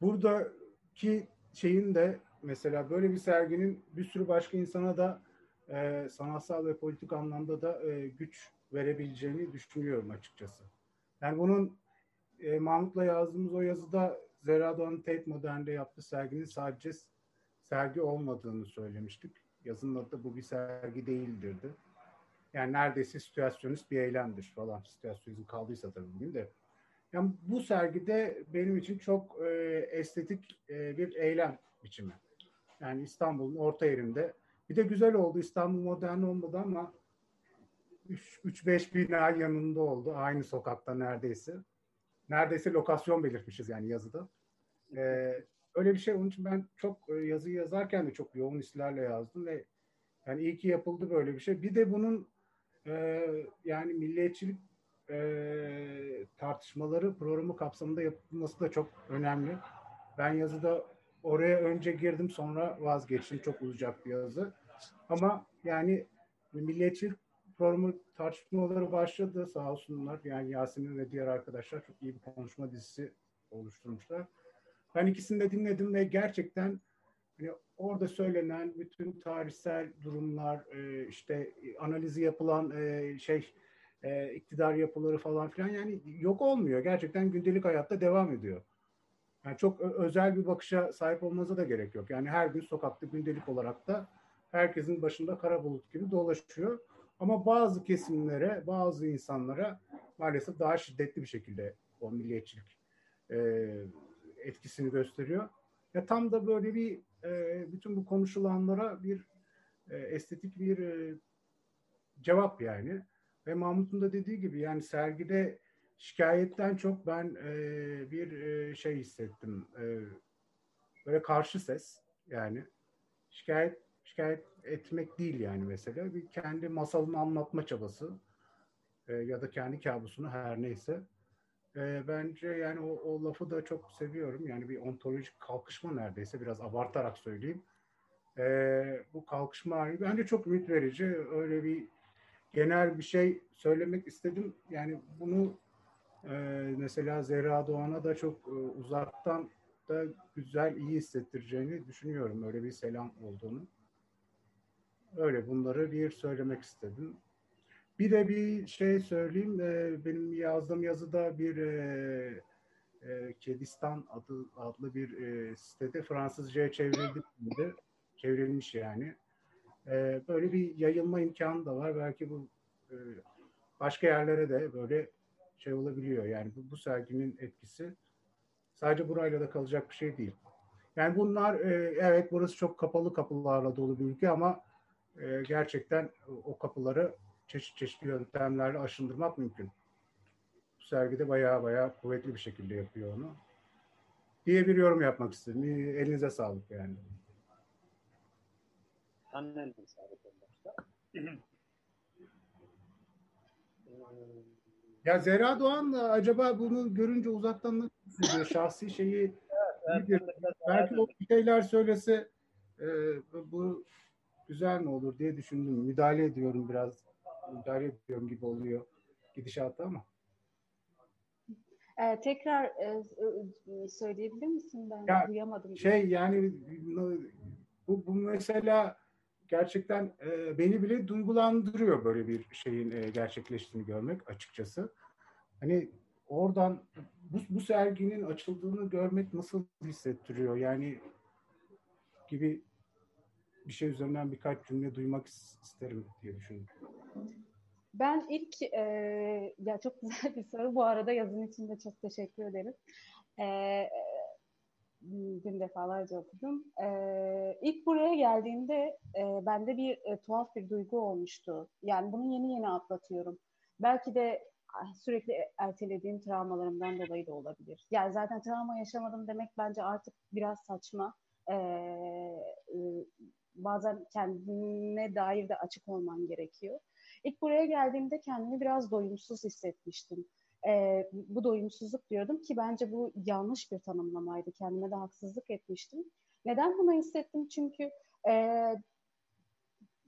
buradaki şeyin de mesela böyle bir serginin bir sürü başka insana da e, sanatsal ve politik anlamda da e, güç verebileceğini düşünüyorum açıkçası. Yani bunun e, Mahmut'la yazdığımız o yazıda Zehra Doğan'ın Tate Modern'de yaptığı serginin sadece sergi olmadığını söylemiştik. Yazının adı bu bir sergi değildirdi. Yani neredeyse situasyonist bir eylemdir falan. Situasyonizm kaldıysa tabii bugün de. Yani bu sergide benim için çok e, estetik e, bir eylem biçimi. Yani İstanbul'un orta yerinde. Bir de güzel oldu. İstanbul modern olmadı ama 3-5 bina yanında oldu. Aynı sokakta neredeyse. Neredeyse lokasyon belirtmişiz yani yazıda. Ee, öyle bir şey. Onun için ben çok e, yazı yazarken de çok yoğun hislerle yazdım ve yani iyi ki yapıldı böyle bir şey. Bir de bunun e, yani milliyetçilik e, tartışmaları programı kapsamında yapılması da çok önemli. Ben yazıda oraya önce girdim sonra vazgeçtim. Çok uzayacak bir yazı. Ama yani milliyetçilik programı tartışmaları başladı sağ olsunlar. Yani Yasemin ve diğer arkadaşlar çok iyi bir konuşma dizisi oluşturmuşlar. Ben ikisini de dinledim ve gerçekten hani orada söylenen bütün tarihsel durumlar, e, işte analizi yapılan e, şey, e, iktidar yapıları falan filan yani yok olmuyor. Gerçekten gündelik hayatta devam ediyor. Yani çok özel bir bakışa sahip olmanıza da gerek yok. Yani her gün sokakta gündelik olarak da herkesin başında kara bulut gibi dolaşıyor. Ama bazı kesimlere, bazı insanlara maalesef daha şiddetli bir şekilde o milliyetçilik e, etkisini gösteriyor. Ya tam da böyle bir e, bütün bu konuşulanlara bir e, estetik bir e, cevap yani. Ve Mahmut'un da dediği gibi yani sergide şikayetten çok ben e, bir e, şey hissettim. E, böyle karşı ses yani şikayet şikayet etmek değil yani mesela. Bir kendi masalını anlatma çabası e, ya da kendi kabusunu her neyse. E, bence yani o, o lafı da çok seviyorum. Yani bir ontolojik kalkışma neredeyse biraz abartarak söyleyeyim. E, bu kalkışma bence çok ümit verici. Öyle bir genel bir şey söylemek istedim. Yani bunu e, mesela Zehra Doğan'a da çok e, uzaktan da güzel, iyi hissettireceğini düşünüyorum. Öyle bir selam olduğunu. Öyle bunları bir söylemek istedim. Bir de bir şey söyleyeyim. E, benim yazdığım yazıda bir e, e, Kedistan adı, adlı bir sitede Fransızca'ya çevrildi. Çevrilmiş yani. Böyle bir yayılma imkanı da var. Belki bu başka yerlere de böyle şey olabiliyor. Yani bu, bu serginin etkisi sadece burayla da kalacak bir şey değil. Yani bunlar evet burası çok kapalı kapılarla dolu bir ülke ama gerçekten o kapıları çeşit çeşitli yöntemlerle aşındırmak mümkün. Bu sergide bayağı bayağı kuvvetli bir şekilde yapıyor onu. Diye bir yorum yapmak istedim. Elinize sağlık yani. Annen sağlık Ya Zehra Doğan da acaba bunu görünce uzaktan nasıl hissediyor? Şahsi şeyi evet, evet, belki o şeyler söylese e, bu güzel mi olur diye düşündüm. Müdahale ediyorum biraz. Müdahale ediyorum gibi oluyor gidişata ama. Ee, tekrar e, e, söyleyebilir misin? Ben ya, duyamadım. Şey yani bu, bu mesela gerçekten e, beni bile duygulandırıyor böyle bir şeyin e, gerçekleştiğini görmek açıkçası. Hani oradan bu, bu serginin açıldığını görmek nasıl hissettiriyor? Yani gibi bir şey üzerinden birkaç cümle duymak isterim diye düşündüm. Ben ilk e, ya çok güzel bir soru bu arada yazın için de çok teşekkür ederim. E, dün defalarca okudum. E, ilk buraya geldiğimde e, bende bir e, tuhaf bir duygu olmuştu. Yani bunu yeni yeni atlatıyorum. Belki de sürekli ertelediğim travmalarımdan dolayı da olabilir. Yani zaten travma yaşamadım demek bence artık biraz saçma. E, e, bazen kendine dair de açık olman gerekiyor. İlk buraya geldiğimde kendimi biraz doyumsuz hissetmiştim. E, bu doyumsuzluk diyordum ki bence bu yanlış bir tanımlamaydı. Kendime de haksızlık etmiştim. Neden bunu hissettim? Çünkü e,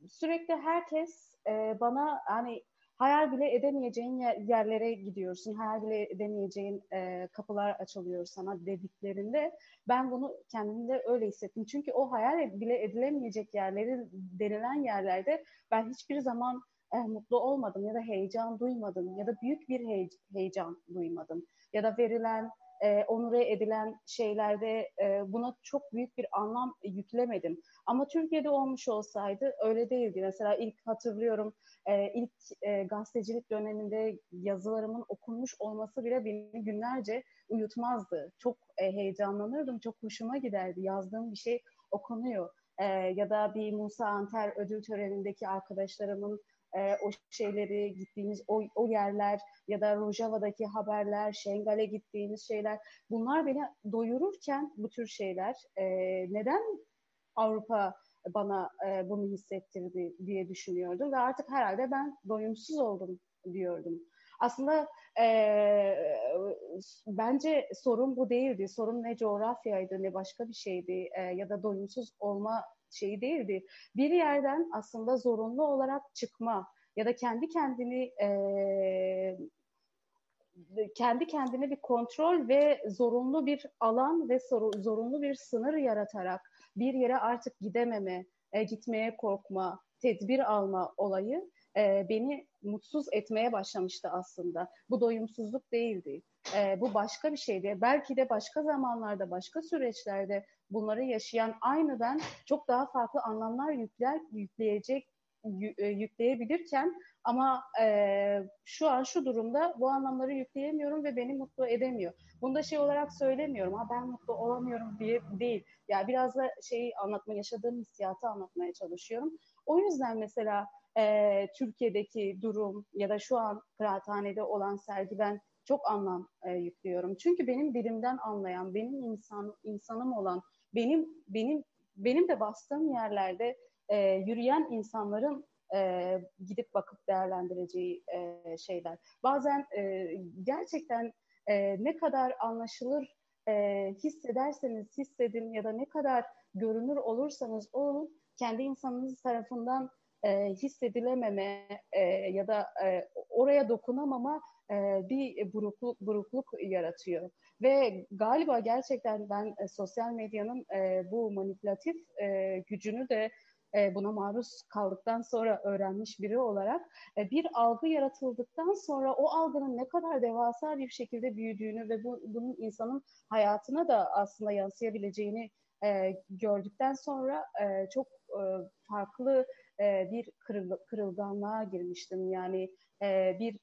sürekli herkes e, bana hani hayal bile edemeyeceğin yerlere gidiyorsun, hayal bile edemeyeceğin e, kapılar açılıyor sana dediklerinde ben bunu kendimde öyle hissettim. Çünkü o hayal bile edilemeyecek yerleri denilen yerlerde ben hiçbir zaman e, mutlu olmadım ya da heyecan duymadım ya da büyük bir hey, heyecan duymadım ya da verilen e, onure edilen şeylerde e, buna çok büyük bir anlam yüklemedim. Ama Türkiye'de olmuş olsaydı öyle değildi. Mesela ilk hatırlıyorum e, ilk e, gazetecilik döneminde yazılarımın okunmuş olması bile beni günlerce uyutmazdı. Çok e, heyecanlanırdım, çok hoşuma giderdi. Yazdığım bir şey okunuyor. E, ya da bir Musa Anter ödül törenindeki arkadaşlarımın e, o şeyleri gittiğimiz o, o yerler ya da Rojava'daki haberler, Şengal'e gittiğimiz şeyler bunlar beni doyururken bu tür şeyler e, neden Avrupa bana e, bunu hissettirdi diye düşünüyordum ve artık herhalde ben doyumsuz oldum diyordum. Aslında e, bence sorun bu değildi. Sorun ne coğrafyaydı ne başka bir şeydi e, ya da doyumsuz olma şeyi değildi. Bir yerden aslında zorunlu olarak çıkma ya da kendi kendini e, kendi kendine bir kontrol ve zorunlu bir alan ve zorunlu bir sınır yaratarak bir yere artık gidememe, e, gitmeye korkma, tedbir alma olayı e, beni mutsuz etmeye başlamıştı aslında. Bu doyumsuzluk değildi. E, bu başka bir şeydi. Belki de başka zamanlarda, başka süreçlerde bunları yaşayan aynı ben çok daha farklı anlamlar yükler, yükleyecek, e, yükleyebilirken ama e, şu an şu durumda bu anlamları yükleyemiyorum ve beni mutlu edemiyor. Bunu da şey olarak söylemiyorum. Ha ben mutlu olamıyorum diye değil. Yani biraz da şeyi anlatma, yaşadığım hissiyatı anlatmaya çalışıyorum. O yüzden mesela e, Türkiye'deki durum ya da şu an kıraathanede olan sergi ben çok anlam e, yüklüyorum. Çünkü benim dilimden anlayan, benim insan insanım olan, benim benim benim de bastığım yerlerde e, yürüyen insanların e, gidip bakıp değerlendireceği e, şeyler. Bazen e, gerçekten e, ne kadar anlaşılır e, hissederseniz hissedin ya da ne kadar görünür olursanız olun kendi insanınız tarafından e, hissedilememe e, ya da e, oraya dokunamama e, bir burukluk, burukluk yaratıyor. Ve galiba gerçekten ben e, sosyal medyanın e, bu manipülatif e, gücünü de e, buna maruz kaldıktan sonra öğrenmiş biri olarak e, bir algı yaratıldıktan sonra o algının ne kadar devasa bir şekilde büyüdüğünü ve bu, bunun insanın hayatına da aslında yansıyabileceğini e, gördükten sonra e, çok e, farklı e, bir kırıl, kırılganlığa girmiştim. Yani e, bir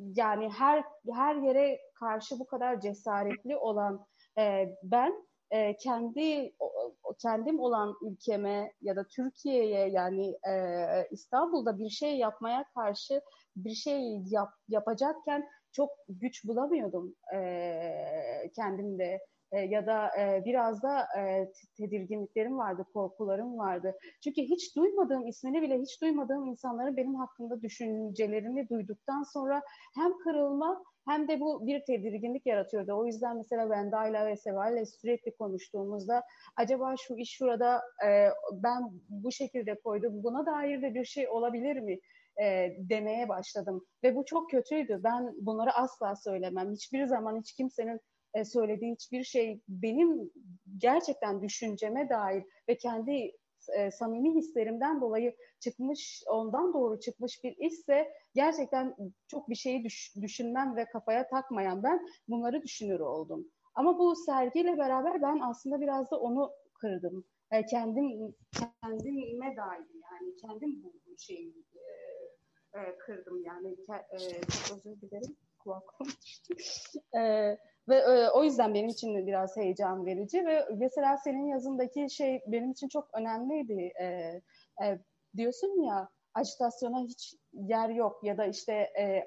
yani her her yere karşı bu kadar cesaretli olan e, ben e, kendi kendim olan ülkeme ya da Türkiye'ye yani e, İstanbul'da bir şey yapmaya karşı bir şey yap, yapacakken çok güç bulamıyordum e, kendimde e, ya da e, biraz da e, tedirginliklerim vardı, korkularım vardı. Çünkü hiç duymadığım ismini bile hiç duymadığım insanların benim hakkında düşüncelerini duyduktan sonra hem kırılma hem de bu bir tedirginlik yaratıyordu. O yüzden mesela Venda'yla ve Seva'yla sürekli konuştuğumuzda acaba şu iş şurada ben bu şekilde koydum buna dair de bir şey olabilir mi? Demeye başladım. Ve bu çok kötüydü. Ben bunları asla söylemem. Hiçbir zaman hiç kimsenin e, söylediği hiçbir şey benim gerçekten düşünceme dair ve kendi e, samimi hislerimden dolayı çıkmış, ondan doğru çıkmış bir işse gerçekten çok bir şeyi düş, düşünmem ve kafaya takmayan ben bunları düşünür oldum. Ama bu sergiyle beraber ben aslında biraz da onu kırdım. E, kendim kendime dair yani kendim bu şeyi e, e, kırdım yani e, çok özür dilerim kulak e, ve e, o yüzden benim için de biraz heyecan verici ve mesela senin yazındaki şey benim için çok önemliydi. E, e, diyorsun ya acitasyona hiç yer yok ya da işte e,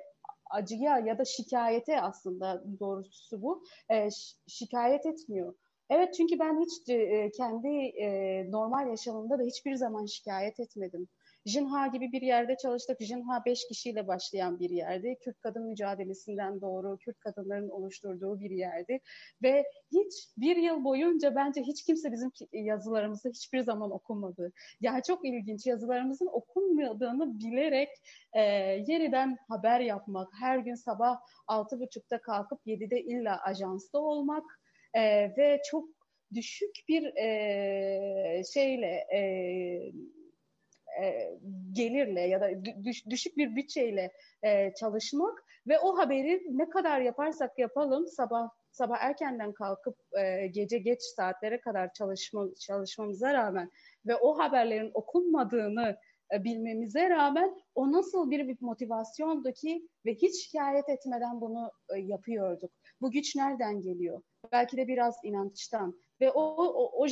acıya ya da şikayete aslında doğrusu bu e, şikayet etmiyor. Evet çünkü ben hiç e, kendi e, normal yaşamımda da hiçbir zaman şikayet etmedim. Jinha gibi bir yerde çalıştık. Jinha beş kişiyle başlayan bir yerdi. Kürt kadın mücadelesinden doğru Kürt kadınların oluşturduğu bir yerdi. Ve hiç bir yıl boyunca bence hiç kimse bizim yazılarımızı hiçbir zaman okumadı. Yani çok ilginç yazılarımızın okunmadığını bilerek e, yeniden haber yapmak, her gün sabah altı buçukta kalkıp yedide illa ajansta olmak e, ve çok düşük bir e, şeyle e, e, gelirle ya da düş, düşük bir bütçeyle e, çalışmak ve o haberi ne kadar yaparsak yapalım sabah sabah erkenden kalkıp e, gece geç saatlere kadar çalışma, çalışmamıza rağmen ve o haberlerin okunmadığını e, bilmemize rağmen o nasıl bir, bir motivasyondu ki ve hiç şikayet etmeden bunu e, yapıyorduk. Bu güç nereden geliyor? Belki de biraz inançtan. Ve o, o, o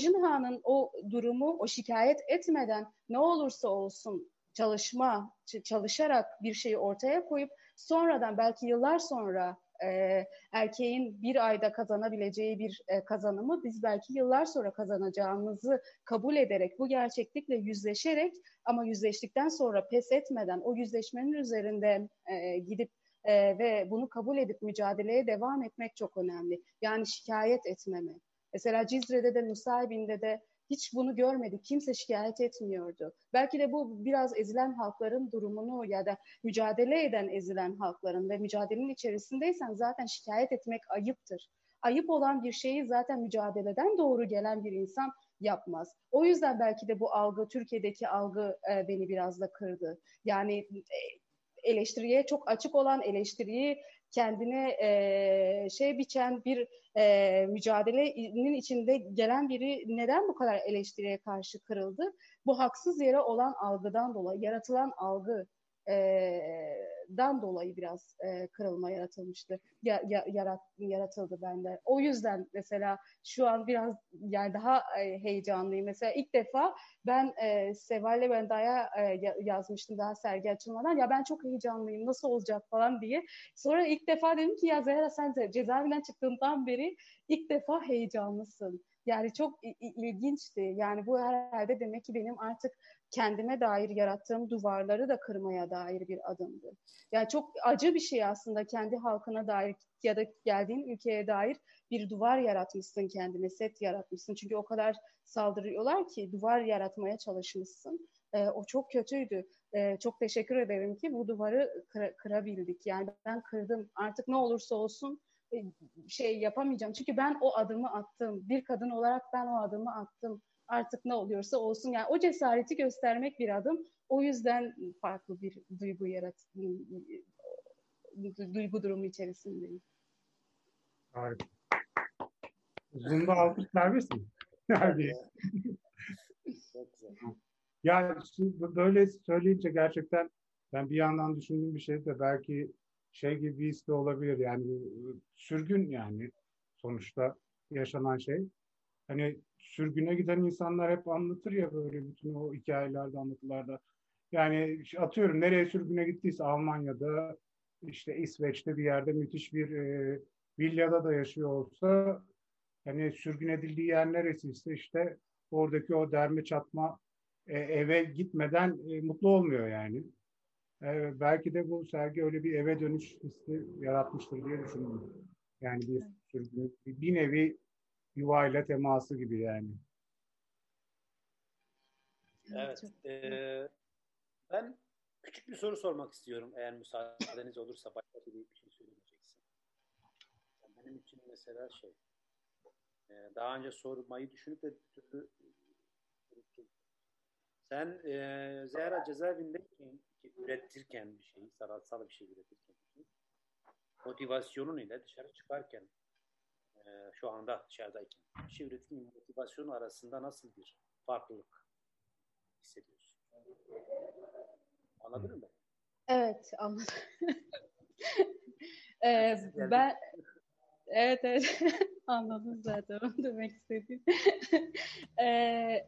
o durumu, o şikayet etmeden ne olursa olsun çalışma, çalışarak bir şeyi ortaya koyup sonradan belki yıllar sonra e, erkeğin bir ayda kazanabileceği bir e, kazanımı biz belki yıllar sonra kazanacağımızı kabul ederek bu gerçeklikle yüzleşerek ama yüzleştikten sonra pes etmeden o yüzleşmenin üzerinde e, gidip e, ve bunu kabul edip mücadeleye devam etmek çok önemli. Yani şikayet etmeme. Mesela Cizre'de de Nusaybin'de de hiç bunu görmedik. Kimse şikayet etmiyordu. Belki de bu biraz ezilen halkların durumunu ya da mücadele eden ezilen halkların ve mücadelenin içerisindeysen zaten şikayet etmek ayıptır. Ayıp olan bir şeyi zaten mücadeleden doğru gelen bir insan yapmaz. O yüzden belki de bu algı, Türkiye'deki algı e, beni biraz da kırdı. Yani e, eleştiriye çok açık olan, eleştiriyi kendine e, şey biçen bir e, mücadelenin içinde gelen biri neden bu kadar eleştiriye karşı kırıldı? Bu haksız yere olan algıdan dolayı, yaratılan algı dan dolayı biraz e, kırılma yaratılmıştı. Ya, ya, yarat, yaratıldı bende. O yüzden mesela şu an biraz yani daha e, heyecanlıyım. Mesela ilk defa ben e, Seval'le ben daha e, yazmıştım daha sergi açılmadan. Ya ben çok heyecanlıyım nasıl olacak falan diye. Sonra ilk defa dedim ki ya Zehra sen de cezaevinden çıktığından beri ilk defa heyecanlısın. Yani çok ilginçti. Yani bu herhalde demek ki benim artık kendime dair yarattığım duvarları da kırmaya dair bir adımdı. Yani çok acı bir şey aslında kendi halkına dair ya da geldiğin ülkeye dair bir duvar yaratmışsın kendine, set yaratmışsın. Çünkü o kadar saldırıyorlar ki duvar yaratmaya çalışmışsın. Ee, o çok kötüydü. Ee, çok teşekkür ederim ki bu duvarı kır, kırabildik. Yani ben kırdım. Artık ne olursa olsun e, şey yapamayacağım. Çünkü ben o adımı attım. Bir kadın olarak ben o adımı attım artık ne oluyorsa olsun. Yani o cesareti göstermek bir adım. O yüzden farklı bir duygu yarat duygu durumu içerisindeyim. Harika. Zoom'da alkış serbest mi? Yani. ya böyle söyleyince gerçekten ben bir yandan düşündüğüm bir şey de belki şey gibi bir his de olabilir. Yani sürgün yani sonuçta yaşanan şey. Hani sürgüne giden insanlar hep anlatır ya böyle bütün o hikayelerde anlatılarda. Yani atıyorum nereye sürgüne gittiyse Almanya'da işte İsveç'te bir yerde müthiş bir e, villada da yaşıyor olsa hani sürgün edildiği yer neresiyse işte oradaki o derme çatma e, eve gitmeden e, mutlu olmuyor yani. E, belki de bu sergi öyle bir eve dönüş hissi yaratmıştır diye düşünüyorum. Yani bir sürgün, bir nevi yuvayla teması gibi yani. Evet. E, ben küçük bir soru sormak istiyorum eğer müsaadeniz olursa başka bir, şey söylemeyeceksin. benim için mesela şey e, daha önce sormayı düşünüp de bir türlü unuttum. Sen e, Zehra cezaevindeyken üretirken bir şeyi, sanatsal bir şey üretirken bir şey, motivasyonun ile dışarı çıkarken şu anda dışarıdayken üretim motivasyonu arasında nasıl bir farklılık hissediyorsun? Anladın mı? Evet anladım. ee, ben evet evet anladım zaten onu demek istedim. ee,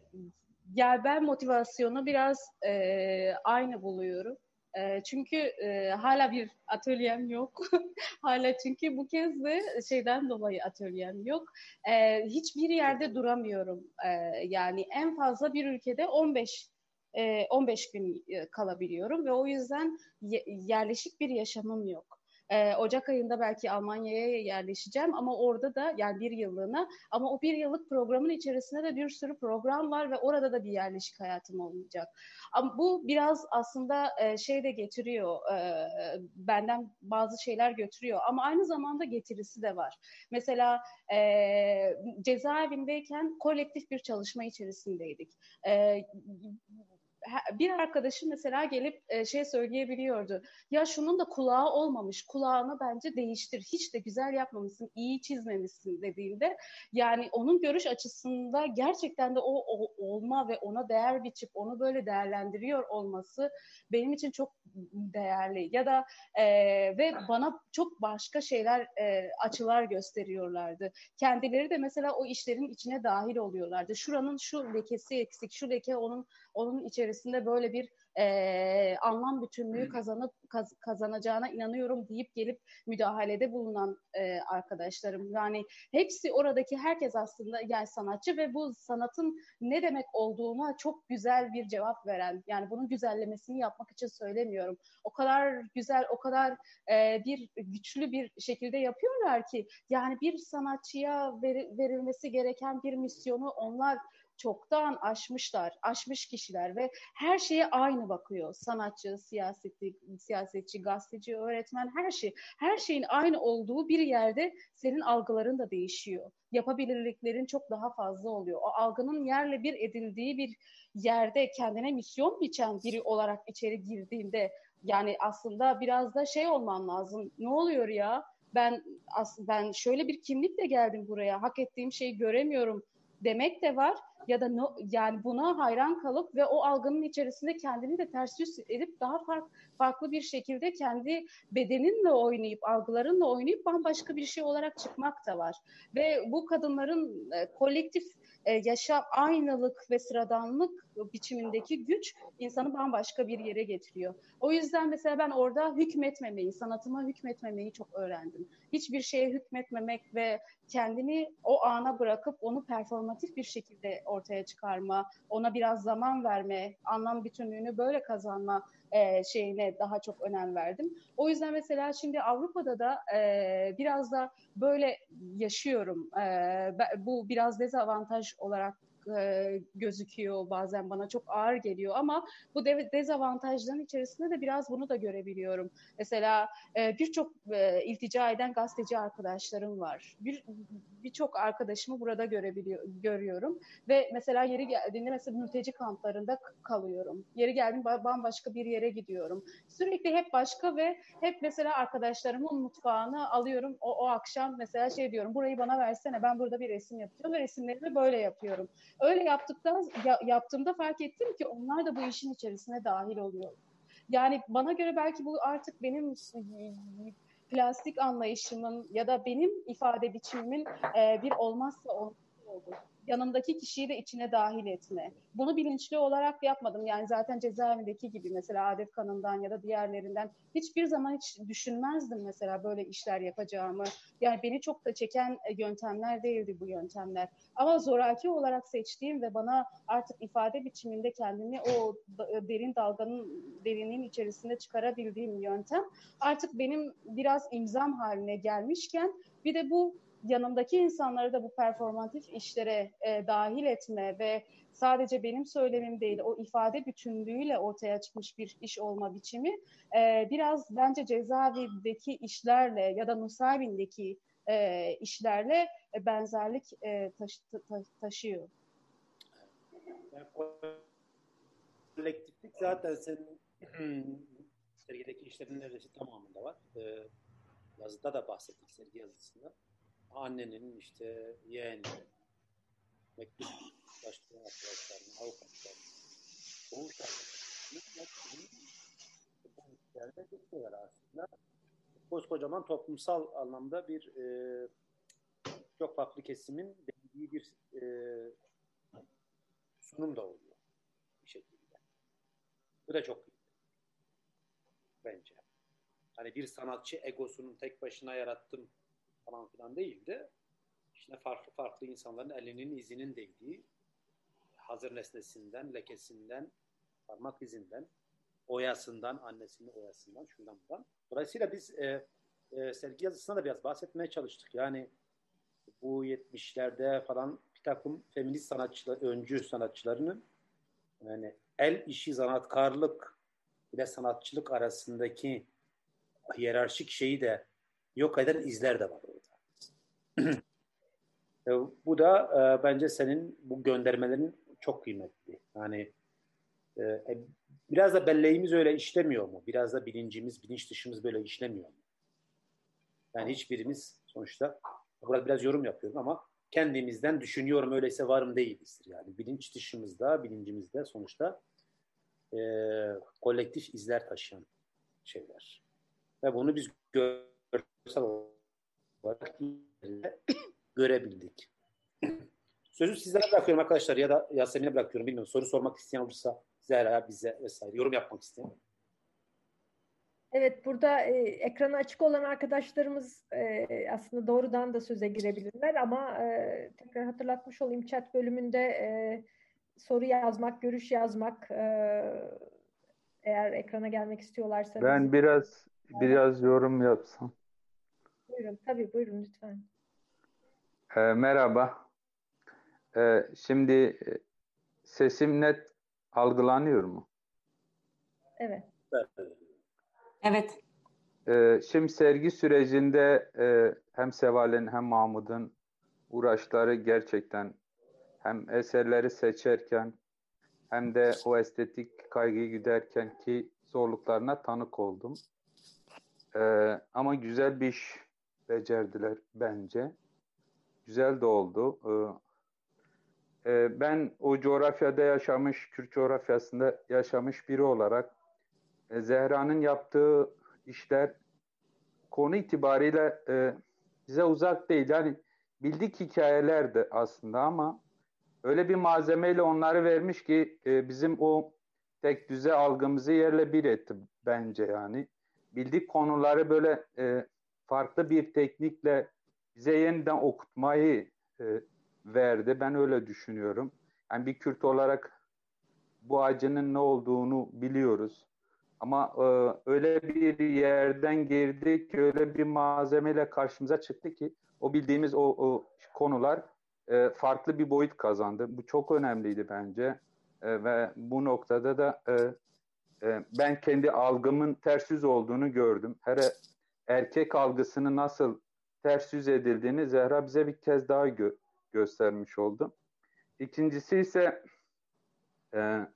yani ben motivasyonu biraz e, aynı buluyorum. E, çünkü e, hala bir atölyem yok. hala çünkü bu kez de şeyden dolayı atölyem yok. E, hiçbir yerde duramıyorum. E, yani en fazla bir ülkede 15 15 gün kalabiliyorum ve o yüzden yerleşik bir yaşamım yok. E, Ocak ayında belki Almanya'ya yerleşeceğim ama orada da yani bir yıllığına ama o bir yıllık programın içerisinde de bir sürü program var ve orada da bir yerleşik hayatım olmayacak. Ama bu biraz aslında e, şey de getiriyor, e, benden bazı şeyler götürüyor ama aynı zamanda getirisi de var. Mesela e, cezaevindeyken kolektif bir çalışma içerisindeydik. E, bir arkadaşım mesela gelip e, şey söyleyebiliyordu. Ya şunun da kulağı olmamış. Kulağını bence değiştir. Hiç de güzel yapmamışsın. iyi çizmemişsin dediğinde yani onun görüş açısında gerçekten de o, o olma ve ona değer biçip onu böyle değerlendiriyor olması benim için çok değerli. Ya da e, ve bana çok başka şeyler e, açılar gösteriyorlardı. Kendileri de mesela o işlerin içine dahil oluyorlardı. Şuranın şu lekesi eksik, şu leke onun onun içerisinde böyle bir e, anlam bütünlüğü kazanıp kaz, kazanacağına inanıyorum deyip gelip müdahalede bulunan e, arkadaşlarım. Yani hepsi oradaki herkes aslında yani sanatçı ve bu sanatın ne demek olduğuna çok güzel bir cevap veren yani bunun güzellemesini yapmak için söylemiyorum. O kadar güzel, o kadar e, bir güçlü bir şekilde yapıyorlar ki yani bir sanatçıya ver, verilmesi gereken bir misyonu onlar çoktan aşmışlar, aşmış kişiler ve her şeye aynı bakıyor. Sanatçı, siyaseti, siyasetçi, gazeteci, öğretmen her şey. Her şeyin aynı olduğu bir yerde senin algıların da değişiyor. Yapabilirliklerin çok daha fazla oluyor. O algının yerle bir edildiği bir yerde kendine misyon biçen biri olarak içeri girdiğinde yani aslında biraz da şey olman lazım. Ne oluyor ya? Ben ben şöyle bir kimlikle geldim buraya. Hak ettiğim şeyi göremiyorum demek de var ya da no, yani buna hayran kalıp ve o algının içerisinde kendini de ters yüz edip daha fark, farklı bir şekilde kendi bedeninle oynayıp algılarınla oynayıp bambaşka bir şey olarak çıkmak da var. Ve bu kadınların e, kolektif e, yaşam aynılık ve sıradanlık biçimindeki güç insanı bambaşka bir yere getiriyor. O yüzden mesela ben orada hükmetmemeyi, sanatıma hükmetmemeyi çok öğrendim. Hiçbir şeye hükmetmemek ve kendini o ana bırakıp onu performatif bir şekilde ortaya çıkarma, ona biraz zaman verme, anlam bütünlüğünü böyle kazanma e, şeyine daha çok önem verdim. O yüzden mesela şimdi Avrupa'da da e, biraz da böyle yaşıyorum. E, bu biraz dezavantaj olarak e, gözüküyor bazen bana çok ağır geliyor ama bu de, dezavantajların içerisinde de biraz bunu da görebiliyorum. Mesela e, birçok e, iltica eden gazeteci arkadaşlarım var. Bir birçok arkadaşımı burada görebiliyor görüyorum ve mesela yeri geldiğinde mesela mülteci kamplarında kalıyorum. Yeri geldiğinde bambaşka bir yere gidiyorum. Sürekli hep başka ve hep mesela arkadaşlarımın mutfağını alıyorum. O, o akşam mesela şey diyorum burayı bana versene ben burada bir resim yapıyorum ve resimlerimi böyle yapıyorum. Öyle yaptıktan ya, yaptığımda fark ettim ki onlar da bu işin içerisine dahil oluyor. Yani bana göre belki bu artık benim plastik anlayışımın ya da benim ifade biçimimin e, bir olmazsa olmaz oldu yanımdaki kişiyi de içine dahil etme. Bunu bilinçli olarak yapmadım. Yani zaten cezaevindeki gibi mesela adet kanından ya da diğerlerinden hiçbir zaman hiç düşünmezdim mesela böyle işler yapacağımı. Yani beni çok da çeken e, yöntemler değildi bu yöntemler. Ama zoraki olarak seçtiğim ve bana artık ifade biçiminde kendimi o e, derin dalganın derinin içerisinde çıkarabildiğim yöntem artık benim biraz imzam haline gelmişken bir de bu yanımdaki insanları da bu performatif işlere e, dahil etme ve sadece benim söylemim değil o ifade bütünlüğüyle ortaya çıkmış bir iş olma biçimi e, biraz bence cezaevindeki işlerle ya da Nusaybin'deki e, işlerle e, benzerlik e, taşı, ta, taşıyor. Yani, kolektiflik zaten senin sergideki işlerin neredeyse tamamında var. Ee, yazıda da bahsettik sergi yazısında annenin işte yeğeni, mektup başlayan arkadaşlarına, avukatlarına, doğuş arkadaşlarına geçiyorlar aslında. Koskocaman toplumsal anlamda bir e, çok farklı kesimin dendiği bir e, sunum da oluyor bir şekilde. Bu da çok iyi. Bence. Hani bir sanatçı egosunun tek başına yarattım falan filan değildi. İşte farklı farklı insanların elinin izinin değdiği hazır nesnesinden, lekesinden parmak izinden, oyasından, annesinin oyasından, şundan bundan. Dolayısıyla biz e, e, sergi yazısına da biraz bahsetmeye çalıştık. Yani bu 70'lerde falan bir takım feminist sanatçılar, öncü sanatçılarının yani el işi zanatkarlık ile sanatçılık arasındaki hiyerarşik şeyi de yok eden izler de var bu da e, bence senin bu göndermelerin çok kıymetli. Yani e, e, biraz da belleğimiz öyle işlemiyor mu? Biraz da bilincimiz, bilinç dışımız böyle işlemiyor mu? Yani hiçbirimiz sonuçta burada biraz yorum yapıyorum ama kendimizden düşünüyorum öyleyse varım değilizdir. Yani bilinç dışımızda, bilincimizde sonuçta e, kolektif izler taşıyan şeyler. Ve bunu biz görsel olarak görebildik. Sözü sizlere bırakıyorum arkadaşlar ya da Yasemin'e bırakıyorum bilmiyorum. Soru sormak isteyen olursa Zehra'ya bize vesaire yorum yapmak isteyen. Evet, burada e, ekranı açık olan arkadaşlarımız e, aslında doğrudan da söze girebilirler ama e, tekrar hatırlatmış olayım chat bölümünde e, soru yazmak, görüş yazmak e, eğer ekrana gelmek istiyorlarsa. Ben biraz biraz yorum yapsam. Buyurun, tabii buyurun lütfen. E, merhaba. E, şimdi sesim net algılanıyor mu? Evet. Evet. E, şimdi sergi sürecinde e, hem Seval'in hem Mahmud'un uğraşları gerçekten hem eserleri seçerken hem de o estetik kaygıyı güderken ki zorluklarına tanık oldum. Ee, ama güzel bir iş becerdiler bence. Güzel de oldu. Ee, e, ben o coğrafyada yaşamış, Kürt coğrafyasında yaşamış biri olarak e, Zehra'nın yaptığı işler konu itibariyle e, bize uzak değil. Yani bildik hikayelerdi aslında ama öyle bir malzemeyle onları vermiş ki e, bizim o tek düze algımızı yerle bir etti bence yani. Bildik konuları böyle e, farklı bir teknikle bize yeniden okutmayı e, verdi. Ben öyle düşünüyorum. Yani bir Kürt olarak bu acının ne olduğunu biliyoruz. Ama e, öyle bir yerden girdik, öyle bir malzemeyle karşımıza çıktı ki o bildiğimiz o, o konular e, farklı bir boyut kazandı. Bu çok önemliydi bence e, ve bu noktada da e, e, ben kendi algımın ters yüz olduğunu gördüm. Her erkek algısını nasıl ters yüz edildiğini Zehra bize bir kez daha gö- göstermiş oldu. İkincisi ise e,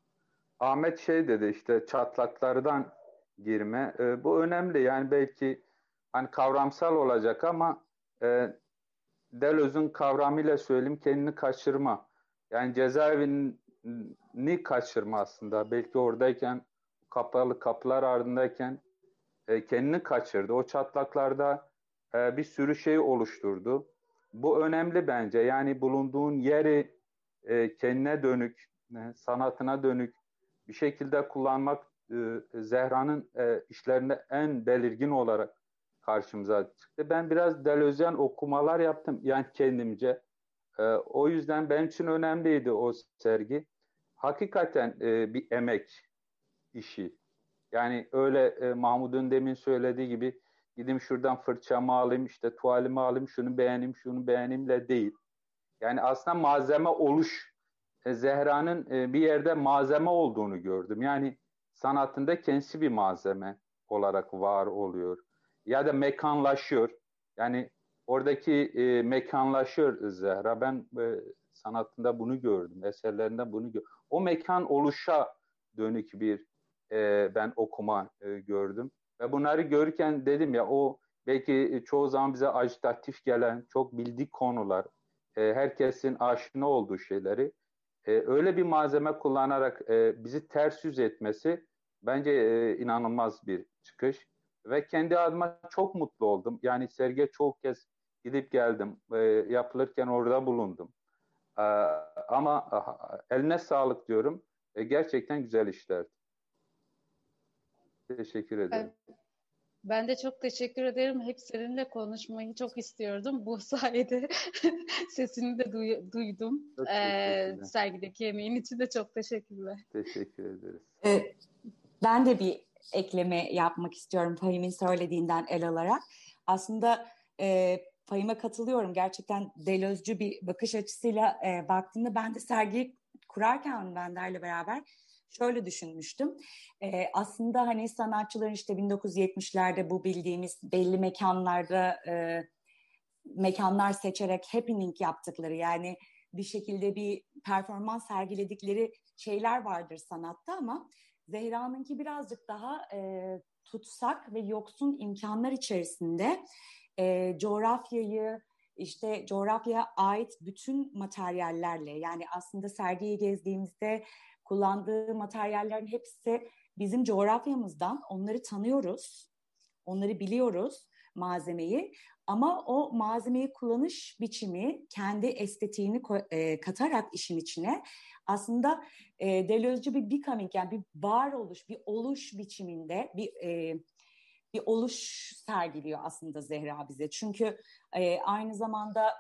Ahmet şey dedi işte çatlaklardan girme. E, bu önemli yani belki hani kavramsal olacak ama e, Deleuze'ün kavramıyla söyleyeyim kendini kaçırma. Yani cezaevini kaçırma aslında. Belki oradayken kapalı kapılar ardındayken e, kendini kaçırdı. O çatlaklarda e, bir sürü şey oluşturdu. Bu önemli bence. Yani bulunduğun yeri e, kendine dönük, e, sanatına dönük bir şekilde kullanmak e, Zehra'nın e, işlerinde en belirgin olarak karşımıza çıktı. Ben biraz Deleuzean okumalar yaptım yani kendimce. E, o yüzden benim için önemliydi o sergi. Hakikaten e, bir emek işi. Yani öyle e, Mahmud'un demin söylediği gibi gideyim şuradan fırçamı alayım, işte tuvalimi alayım, şunu beğeneyim, şunu beğeneyimle değil. Yani aslında malzeme oluş. E, Zehra'nın e, bir yerde malzeme olduğunu gördüm. Yani sanatında kendisi bir malzeme olarak var oluyor ya da mekanlaşıyor. Yani oradaki e, mekanlaşıyor Zehra. Ben e, sanatında bunu gördüm, eserlerinde bunu gördüm. O mekan oluşa dönük bir e, ben okuma e, gördüm. Ve bunları görürken dedim ya o belki çoğu zaman bize ajitatif gelen, çok bildik konular, e, herkesin aşina olduğu şeyleri e, öyle bir malzeme kullanarak e, bizi ters yüz etmesi bence e, inanılmaz bir çıkış ve kendi adıma çok mutlu oldum. Yani sergiye çok kez gidip geldim. E, yapılırken orada bulundum. E, ama eline sağlık diyorum. E, gerçekten güzel işlerdi. Teşekkür ederim. Ben de çok teşekkür ederim. Hep seninle konuşmayı çok istiyordum. Bu sayede sesini de duy- duydum. Ee, sergideki emeğin için de çok teşekkürler. Teşekkür ederiz. Ee, ben de bir ekleme yapmak istiyorum Fahim'in söylediğinden el alarak. Aslında e, Fahim'e katılıyorum. Gerçekten delözcü bir bakış açısıyla e, baktığımda ben de sergiyi kurarken Bender'le beraber şöyle düşünmüştüm. E, aslında hani sanatçıların işte 1970'lerde bu bildiğimiz belli mekanlarda e, mekanlar seçerek happening yaptıkları yani bir şekilde bir performans sergiledikleri şeyler vardır sanatta ama Zehra'nınki birazcık daha e, tutsak ve yoksun imkanlar içerisinde e, coğrafyayı işte coğrafyaya ait bütün materyallerle yani aslında sergiyi gezdiğimizde kullandığı materyallerin hepsi bizim coğrafyamızdan onları tanıyoruz onları biliyoruz malzemeyi ama o malzemeyi kullanış biçimi kendi estetiğini e, katarak işin içine aslında e, Deleuze'cü bir becoming yani bir varoluş, bir oluş biçiminde bir e, bir oluş sergiliyor aslında Zehra bize. Çünkü e, aynı zamanda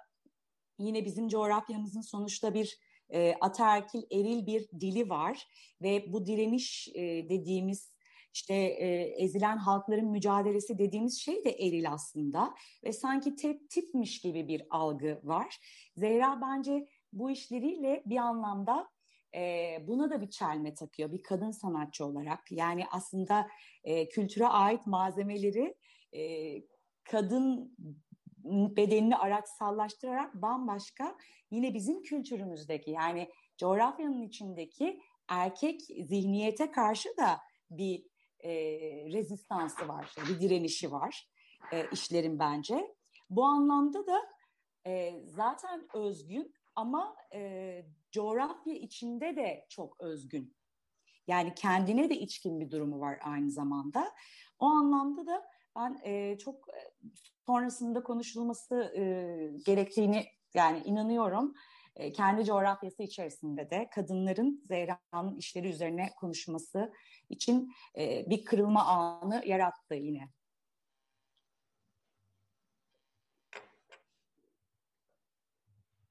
yine bizim coğrafyamızın sonuçta bir e, ataerkil eril bir dili var ve bu direniş e, dediğimiz işte e, ezilen halkların mücadelesi dediğimiz şey de eril aslında ve sanki tep tipmiş gibi bir algı var. Zehra bence bu işleriyle bir anlamda e, buna da bir çelme takıyor bir kadın sanatçı olarak. Yani aslında e, kültüre ait malzemeleri e, kadın bedenini araçsallaştırarak bambaşka yine bizim kültürümüzdeki yani coğrafyanın içindeki erkek zihniyete karşı da bir e, rezistansı var, bir direnişi var e, işlerin bence. Bu anlamda da e, zaten özgün ama e, coğrafya içinde de çok özgün. Yani kendine de içkin bir durumu var aynı zamanda. O anlamda da ben e, çok sonrasında konuşulması e, gerektiğini yani inanıyorum. E, kendi coğrafyası içerisinde de kadınların Zehra'nın işleri üzerine konuşması için e, bir kırılma anı yarattı yine.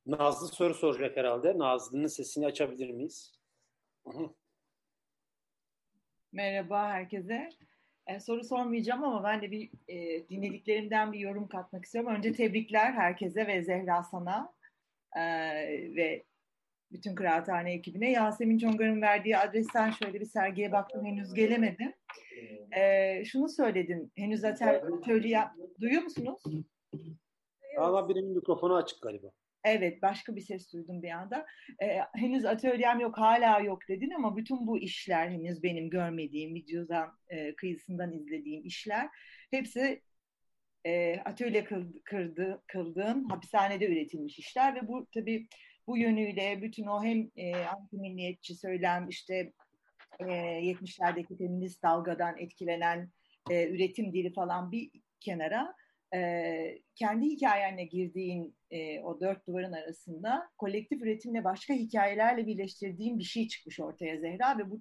Nazlı soru soracak herhalde. Nazlı'nın sesini açabilir miyiz? Merhaba herkese. E, soru sormayacağım ama ben de bir e, dinlediklerimden bir yorum katmak istiyorum. Önce tebrikler herkese ve Zehra sana e, ve bütün kıraathane ekibine. Yasemin Çongar'ın verdiği adresten şöyle bir sergiye baktım henüz gelemedim. E, şunu söyledin henüz atölye duyuyor musunuz? Ama birinin mikrofonu açık galiba. Evet başka bir ses duydum bir anda. Ee, henüz atölyem yok hala yok dedin ama bütün bu işler henüz benim görmediğim videodan e, kıyısından izlediğim işler hepsi e, atölye kıldı, kırdı, kıldığım hapishanede üretilmiş işler ve bu tabii bu yönüyle bütün o hem e, anti söylem işte e, 70'lerdeki feminist dalgadan etkilenen e, üretim dili falan bir kenara e, kendi hikayenle girdiğin e, o dört duvarın arasında kolektif üretimle başka hikayelerle birleştirdiğin bir şey çıkmış ortaya Zehra ve bu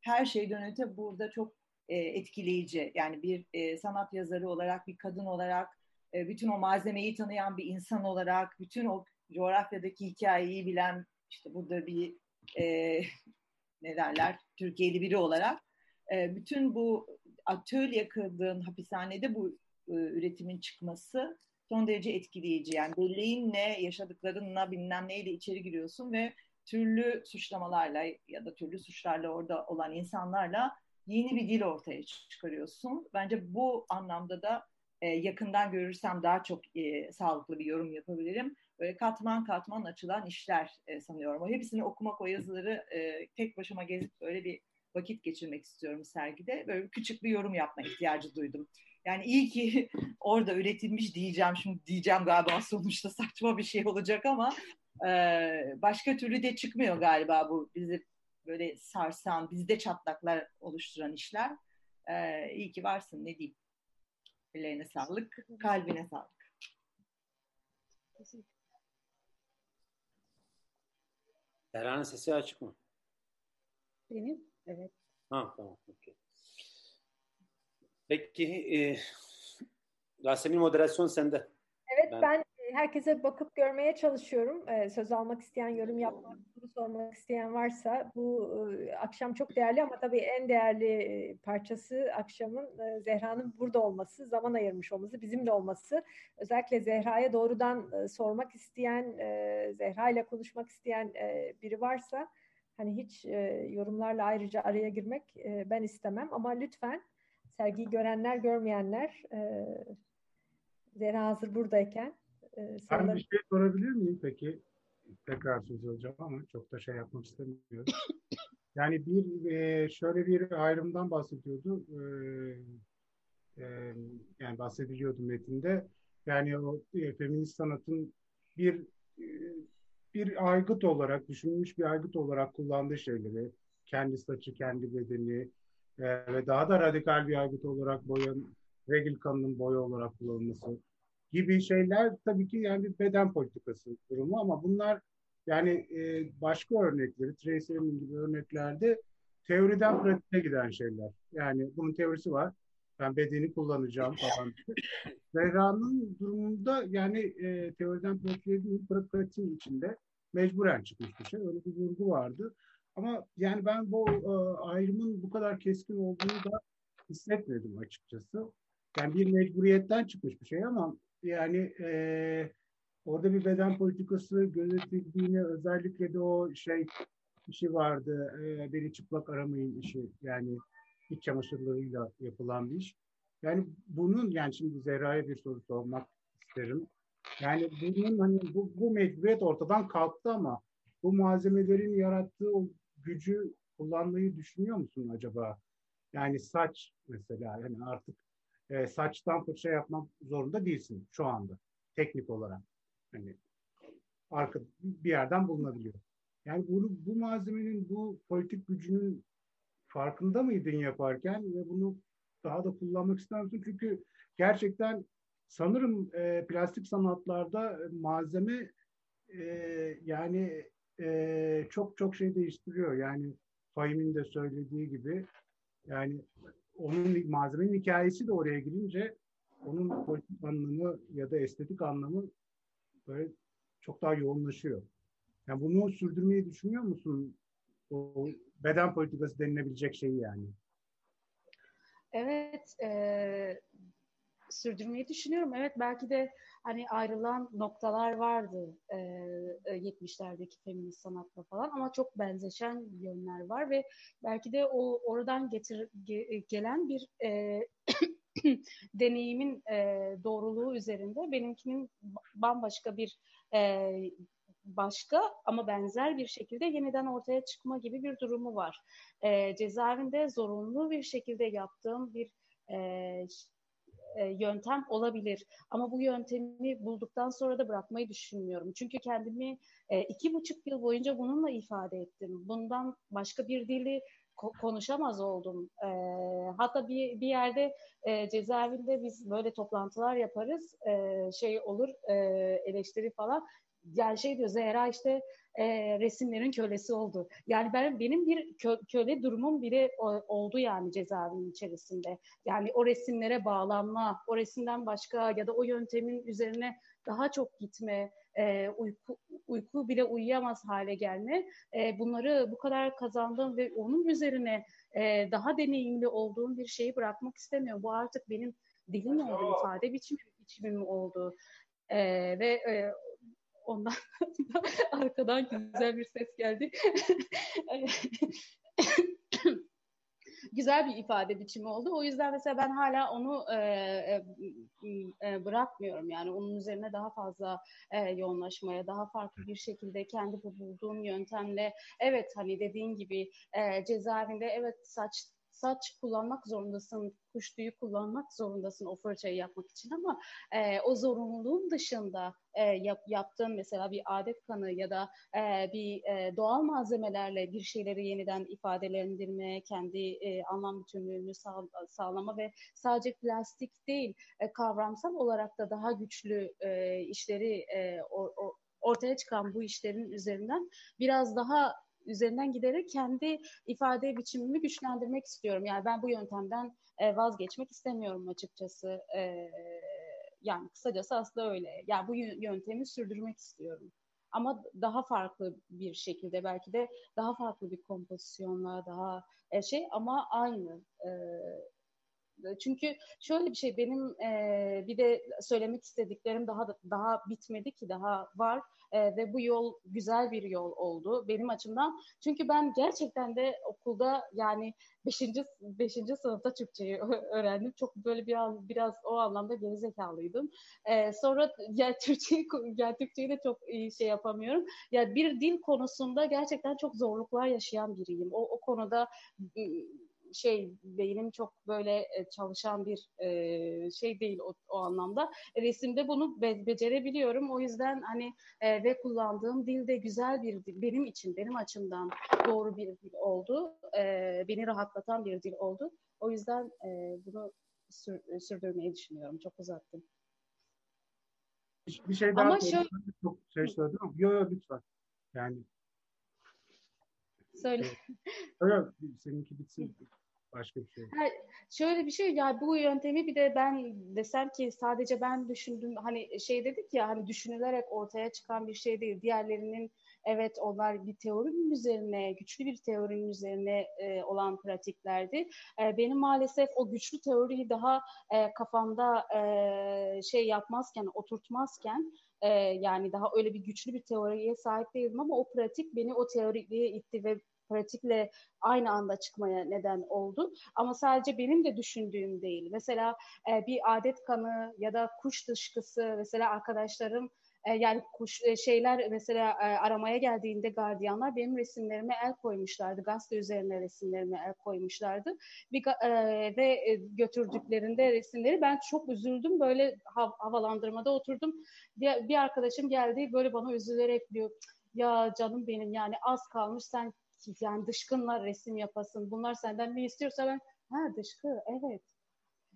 her şeyden öte burada çok e, etkileyici. Yani bir e, sanat yazarı olarak, bir kadın olarak, e, bütün o malzemeyi tanıyan bir insan olarak, bütün o coğrafyadaki hikayeyi bilen, işte burada bir e, ne derler, Türkiye'li biri olarak e, bütün bu atölye kırdığın hapishanede bu e, üretimin çıkması son derece etkileyici. Yani belleğinle, yaşadıklarınla bilmem neyle içeri giriyorsun ve türlü suçlamalarla ya da türlü suçlarla orada olan insanlarla yeni bir dil ortaya çıkarıyorsun. Bence bu anlamda da e, yakından görürsem daha çok e, sağlıklı bir yorum yapabilirim. Böyle katman katman açılan işler e, sanıyorum. O hepsini okumak, o yazıları e, tek başıma gezip böyle bir vakit geçirmek istiyorum sergide. Böyle küçük bir yorum yapma ihtiyacı duydum. Yani iyi ki orada üretilmiş diyeceğim. Şimdi diyeceğim galiba sonuçta saçma bir şey olacak ama e, başka türlü de çıkmıyor galiba bu bizi böyle sarsan, bizde çatlaklar oluşturan işler. E, iyi ki varsın ne diyeyim. Ellerine sağlık, kalbine sağlık. Serhan'ın sesi açık mı? Benim? Evet. Ha tamam. Okay. Peki e, Yasemin moderasyon sende. Evet ben, ben herkese bakıp görmeye çalışıyorum. Ee, söz almak isteyen, yorum yapmak, soru sormak isteyen varsa bu e, akşam çok değerli ama tabii en değerli parçası akşamın e, Zehra'nın burada olması, zaman ayırmış olması, bizimle olması. Özellikle Zehra'ya doğrudan e, sormak isteyen, e, Zehra ile konuşmak isteyen e, biri varsa hani hiç e, yorumlarla ayrıca araya girmek e, ben istemem ama lütfen sergiyi görenler, görmeyenler e, Zehra hazır buradayken ee, ben bir şey sorabilir miyim peki? Tekrar söz alacağım ama çok da şey yapmak istemiyorum. yani bir e, şöyle bir ayrımdan bahsediyordu. E, e, yani bahsediliyordu metinde. Yani o feminist sanatın bir bir aygıt olarak, düşünülmüş bir aygıt olarak kullandığı şeyleri, kendi saçı, kendi bedeni ve daha da radikal bir aygıt olarak boyan, regil kanının boya olarak kullanılması gibi şeyler tabii ki yani bir beden politikası durumu ama bunlar yani e, başka örnekleri, Tracy gibi örneklerde teoriden pratiğe giden şeyler. Yani bunun teorisi var. Ben bedeni kullanacağım falan. Zehra'nın durumunda yani e, teoriden pratiğe değil, pratiğin içinde mecburen çıkmış bir şey. Öyle bir vurgu vardı. Ama yani ben bu e, ayrımın bu kadar keskin olduğunu da hissetmedim açıkçası. Yani bir mecburiyetten çıkmış bir şey ama yani e, orada bir beden politikası gözetildiğini özellikle de o şey işi vardı. E, beni çıplak aramayın işi. Yani iç çamaşırlarıyla yapılan bir iş. Yani bunun yani şimdi Zehra'ya bir soru sormak isterim. Yani bunun hani bu, bu mecburiyet ortadan kalktı ama bu malzemelerin yarattığı gücü kullanmayı düşünüyor musun acaba? Yani saç mesela yani artık e, saçtan fırça yapmak zorunda değilsin şu anda teknik olarak. Hani arka bir yerden bulunabiliyor. Yani bunu bu malzemenin bu politik gücünün farkında mıydın yaparken ve bunu daha da kullanmak ister misin? Çünkü gerçekten sanırım e, plastik sanatlarda malzeme e, yani e, çok çok şey değiştiriyor. Yani Fahim'in de söylediği gibi yani onun malzemenin hikayesi de oraya girince onun politik anlamı ya da estetik anlamı böyle çok daha yoğunlaşıyor. Yani bunu sürdürmeyi düşünüyor musun? O beden politikası denilebilecek şeyi yani. Evet, e, sürdürmeyi düşünüyorum. Evet, belki de hani ayrılan noktalar vardı e, 70'lerdeki e, feminist sanatla falan ama çok benzeşen yönler var ve belki de o oradan getir ge, gelen bir e, deneyimin e, doğruluğu üzerinde benimkinin bambaşka bir e, başka ama benzer bir şekilde yeniden ortaya çıkma gibi bir durumu var. E, cezaevinde zorunlu bir şekilde yaptığım bir e, e, yöntem olabilir. Ama bu yöntemi bulduktan sonra da bırakmayı düşünmüyorum. Çünkü kendimi e, iki buçuk yıl boyunca bununla ifade ettim. Bundan başka bir dili konuşamaz oldum. E, hatta bir, bir yerde cezaevinde biz böyle toplantılar yaparız. Şey olur e, eleştiri falan. Yani şey diyor Zehra işte e, resimlerin kölesi oldu. Yani ben benim bir kö, köle durumum bile o, oldu yani cezaevinin içerisinde. Yani o resimlere bağlanma, o resimden başka ya da o yöntemin üzerine daha çok gitme, e, uyku, uyku bile uyuyamaz hale gelme. E, bunları bu kadar kazandım ve onun üzerine e, daha deneyimli olduğum bir şeyi bırakmak istemiyorum. Bu artık benim dilim oldu, ifade biçimim, biçimim oldu. E, ve e, Ondan arkadan güzel bir ses geldi. güzel bir ifade biçimi oldu. O yüzden mesela ben hala onu e, e, e, bırakmıyorum. Yani onun üzerine daha fazla e, yoğunlaşmaya, daha farklı bir şekilde kendi bu bulduğum yöntemle evet hani dediğin gibi e, cezaevinde evet saç saç kullanmak zorundasın, kuş tüyü kullanmak zorundasın o fırçayı yapmak için ama e, o zorunluluğun dışında e, yap, yaptığın mesela bir adet kanı ya da e, bir e, doğal malzemelerle bir şeyleri yeniden ifadelendirme, kendi e, anlam bütünlüğünü sağ, sağlama ve sadece plastik değil e, kavramsal olarak da daha güçlü e, işleri e, o, o, ortaya çıkan bu işlerin üzerinden biraz daha üzerinden giderek kendi ifade biçimimi güçlendirmek istiyorum. Yani ben bu yöntemden e, vazgeçmek istemiyorum açıkçası. E, yani kısacası aslında öyle. Yani bu yöntemi sürdürmek istiyorum. Ama daha farklı bir şekilde belki de daha farklı bir kompozisyonla daha e, şey ama aynı. E, çünkü şöyle bir şey benim e, bir de söylemek istediklerim daha daha bitmedi ki daha var e, ve bu yol güzel bir yol oldu benim açımdan. Çünkü ben gerçekten de okulda yani 5. 5. sınıfta Türkçeyi öğrendim. Çok böyle bir biraz o anlamda gerizekalıydım. E, sonra ya Türkçeyi ya Türkçeyi de çok iyi şey yapamıyorum. Ya bir dil konusunda gerçekten çok zorluklar yaşayan biriyim. O o konuda şey beynim çok böyle e, çalışan bir e, şey değil o, o anlamda. Resimde bunu be- becerebiliyorum. O yüzden hani e, ve kullandığım dil de güzel bir dil. Benim için, benim açımdan doğru bir dil oldu. E, beni rahatlatan bir dil oldu. O yüzden e, bunu sür, sürdürmeyi düşünüyorum. Çok uzattım. Bir şey daha Ama şöyle... çok şey söyledim yok yok lütfen. Yani Söyle. Yok, seninki bitsin başka bir şey. Ha, şöyle bir şey ya bu yöntemi bir de ben desem ki sadece ben düşündüm hani şey dedik ya hani düşünülerek ortaya çıkan bir şey değil. Diğerlerinin evet onlar bir teorinin üzerine güçlü bir teorinin üzerine e, olan pratiklerdi. E, benim maalesef o güçlü teoriyi daha e, kafamda e, şey yapmazken oturtmazken e, yani daha öyle bir güçlü bir teoriye sahip değildim ama o pratik beni o teoriye itti ve pratikle aynı anda çıkmaya neden oldu. Ama sadece benim de düşündüğüm değil. Mesela e, bir adet kanı ya da kuş dışkısı mesela arkadaşlarım e, yani kuş e, şeyler mesela e, aramaya geldiğinde gardiyanlar benim resimlerime el koymuşlardı. Gazete üzerine resimlerime el koymuşlardı. Bir, ve götürdüklerinde resimleri ben çok üzüldüm. Böyle hav havalandırmada oturdum. Bir, arkadaşım geldi böyle bana üzülerek diyor ya canım benim yani az kalmış sen yani dışkınla resim yapasın. Bunlar senden ne istiyorsa ben ha dışkı evet.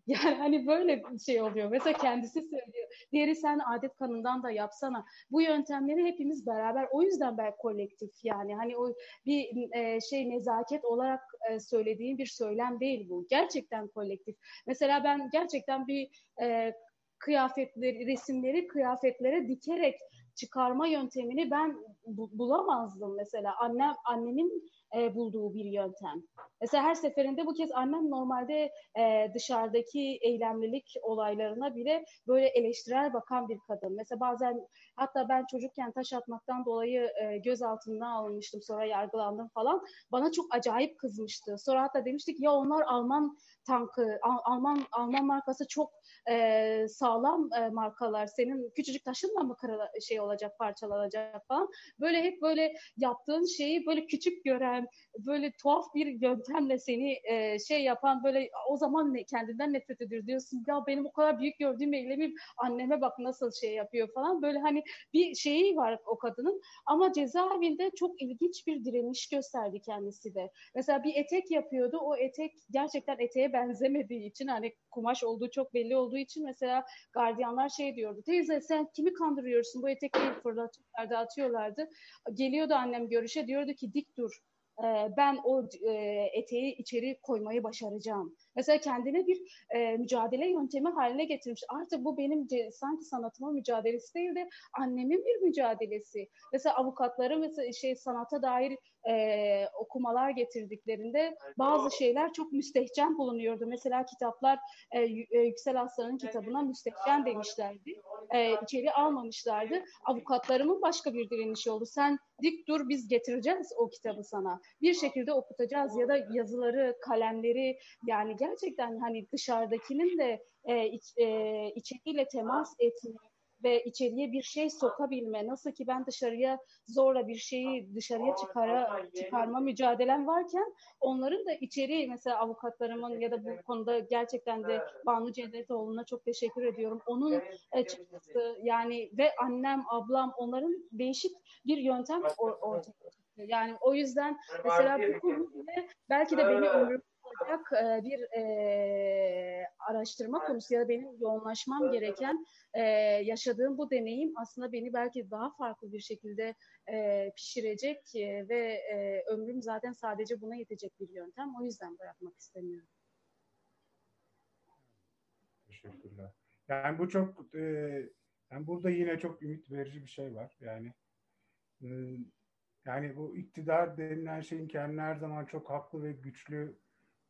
Yani hani böyle bir şey oluyor. Mesela kendisi söylüyor. Diğeri sen adet kanından da yapsana. Bu yöntemleri hepimiz beraber. O yüzden ben kolektif yani. Hani o bir e, şey nezaket olarak e, söylediğim bir söylem değil bu. Gerçekten kolektif. Mesela ben gerçekten bir e, kıyafetleri, resimleri kıyafetlere dikerek çıkarma yöntemini ben bu, bulamazdım mesela. Annem annemin e, bulduğu bir yöntem. Mesela her seferinde bu kez annem normalde e, dışarıdaki eylemlilik olaylarına bile böyle eleştirel bakan bir kadın. Mesela bazen hatta ben çocukken taş atmaktan dolayı e, gözaltına alınmıştım sonra yargılandım falan. Bana çok acayip kızmıştı. Sonra hatta demiştik ya onlar Alman tankı, Alman Alman markası çok e, sağlam e, markalar. Senin küçücük taşınla mı kırıla, şey olacak, parçalanacak falan. Böyle hep böyle yaptığın şeyi böyle küçük gören, böyle tuhaf bir yöntemle seni e, şey yapan böyle o zaman ne, kendinden nefret ediyor diyorsun. Ya benim o kadar büyük gördüğüm eylemi anneme bak nasıl şey yapıyor falan. Böyle hani bir şeyi var o kadının ama cezaevinde çok ilginç bir direniş gösterdi kendisi de. Mesela bir etek yapıyordu. O etek gerçekten eteğe benzemediği için hani kumaş olduğu çok belli olduğu için mesela gardiyanlar şey diyordu. Teyze sen kimi kandırıyorsun? Bu etekleri fırlatıyorlardı, atıyorlardı. Geliyordu annem görüşe diyordu ki dik dur ben o eteği içeri koymayı başaracağım. Mesela kendine bir e, mücadele yöntemi haline getirmiş. Artık bu benim sanki sanatımın mücadelesi değil de annemin bir mücadelesi. Mesela avukatları mesela şey sanata dair e, okumalar getirdiklerinde bazı şeyler çok müstehcen bulunuyordu. Mesela kitaplar e, Yüksel Aslan'ın kitabına müstehcen demişlerdi. E, içeri almamışlardı. Avukatlarımın başka bir direnişi oldu. Sen dik dur biz getireceğiz o kitabı sana. Bir şekilde okutacağız ya da yazıları, kalemleri yani gerçekten hani dışarıdakinin de e, iç, e, içeriğiyle temas etme ve içeriye bir şey sokabilme. Nasıl ki ben dışarıya zorla bir şeyi dışarıya çıkara, çıkarma mücadelem varken onların da içeri mesela avukatlarımın ya da bu konuda gerçekten de Banu Cennetoğlu'na çok teşekkür ediyorum. Onun e, çıktısı yani ve annem, ablam onların değişik bir yöntem or- ortaya çıktı. Yani o yüzden mesela bu konu belki de beni ömrüm olarak e, bir e, araştırma konusu ya da benim yoğunlaşmam gereken e, yaşadığım bu deneyim aslında beni belki daha farklı bir şekilde e, pişirecek e, ve e, ömrüm zaten sadece buna yetecek bir yöntem. O yüzden bırakmak istemiyorum. Teşekkürler. Yani bu çok e, yani burada yine çok ümit verici bir şey var. Yani e, yani bu iktidar denilen şeyin kendini her zaman çok haklı ve güçlü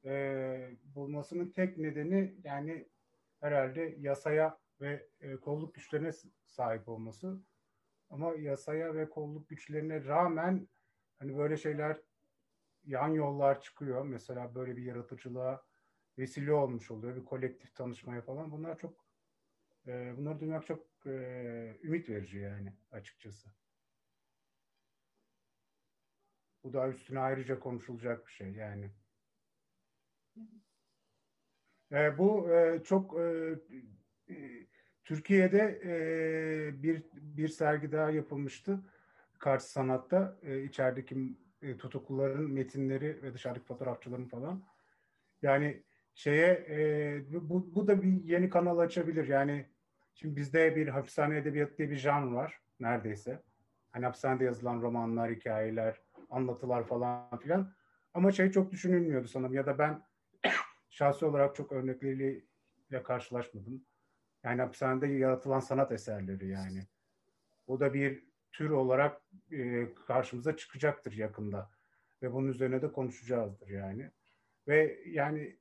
e, bulmasının tek nedeni yani herhalde yasaya ve e, kolluk güçlerine sahip olması. Ama yasaya ve kolluk güçlerine rağmen hani böyle şeyler yan yollar çıkıyor. Mesela böyle bir yaratıcılığa vesile olmuş oluyor. Bir kolektif tanışmaya falan. Bunlar çok e, bunları duymak çok e, ümit verici yani açıkçası. Bu da üstüne ayrıca konuşulacak bir şey yani. E, bu e, çok e, e, Türkiye'de e, bir bir sergi daha yapılmıştı. Kars Sanat'ta e, içerideki e, tutukluların metinleri ve dışarıdaki fotoğrafçıların falan. Yani şeye e, bu, bu da bir yeni kanal açabilir. Yani şimdi bizde bir hapishane edebiyatı diye bir janr var neredeyse. Hani hapishanede yazılan romanlar, hikayeler, anlatılar falan filan. Ama şey çok düşünülmüyordu sanırım ya da ben şahsi olarak çok örnekleriyle karşılaşmadım. Yani hapishanede yaratılan sanat eserleri yani. O da bir tür olarak e, karşımıza çıkacaktır yakında. Ve bunun üzerine de konuşacağızdır yani. Ve yani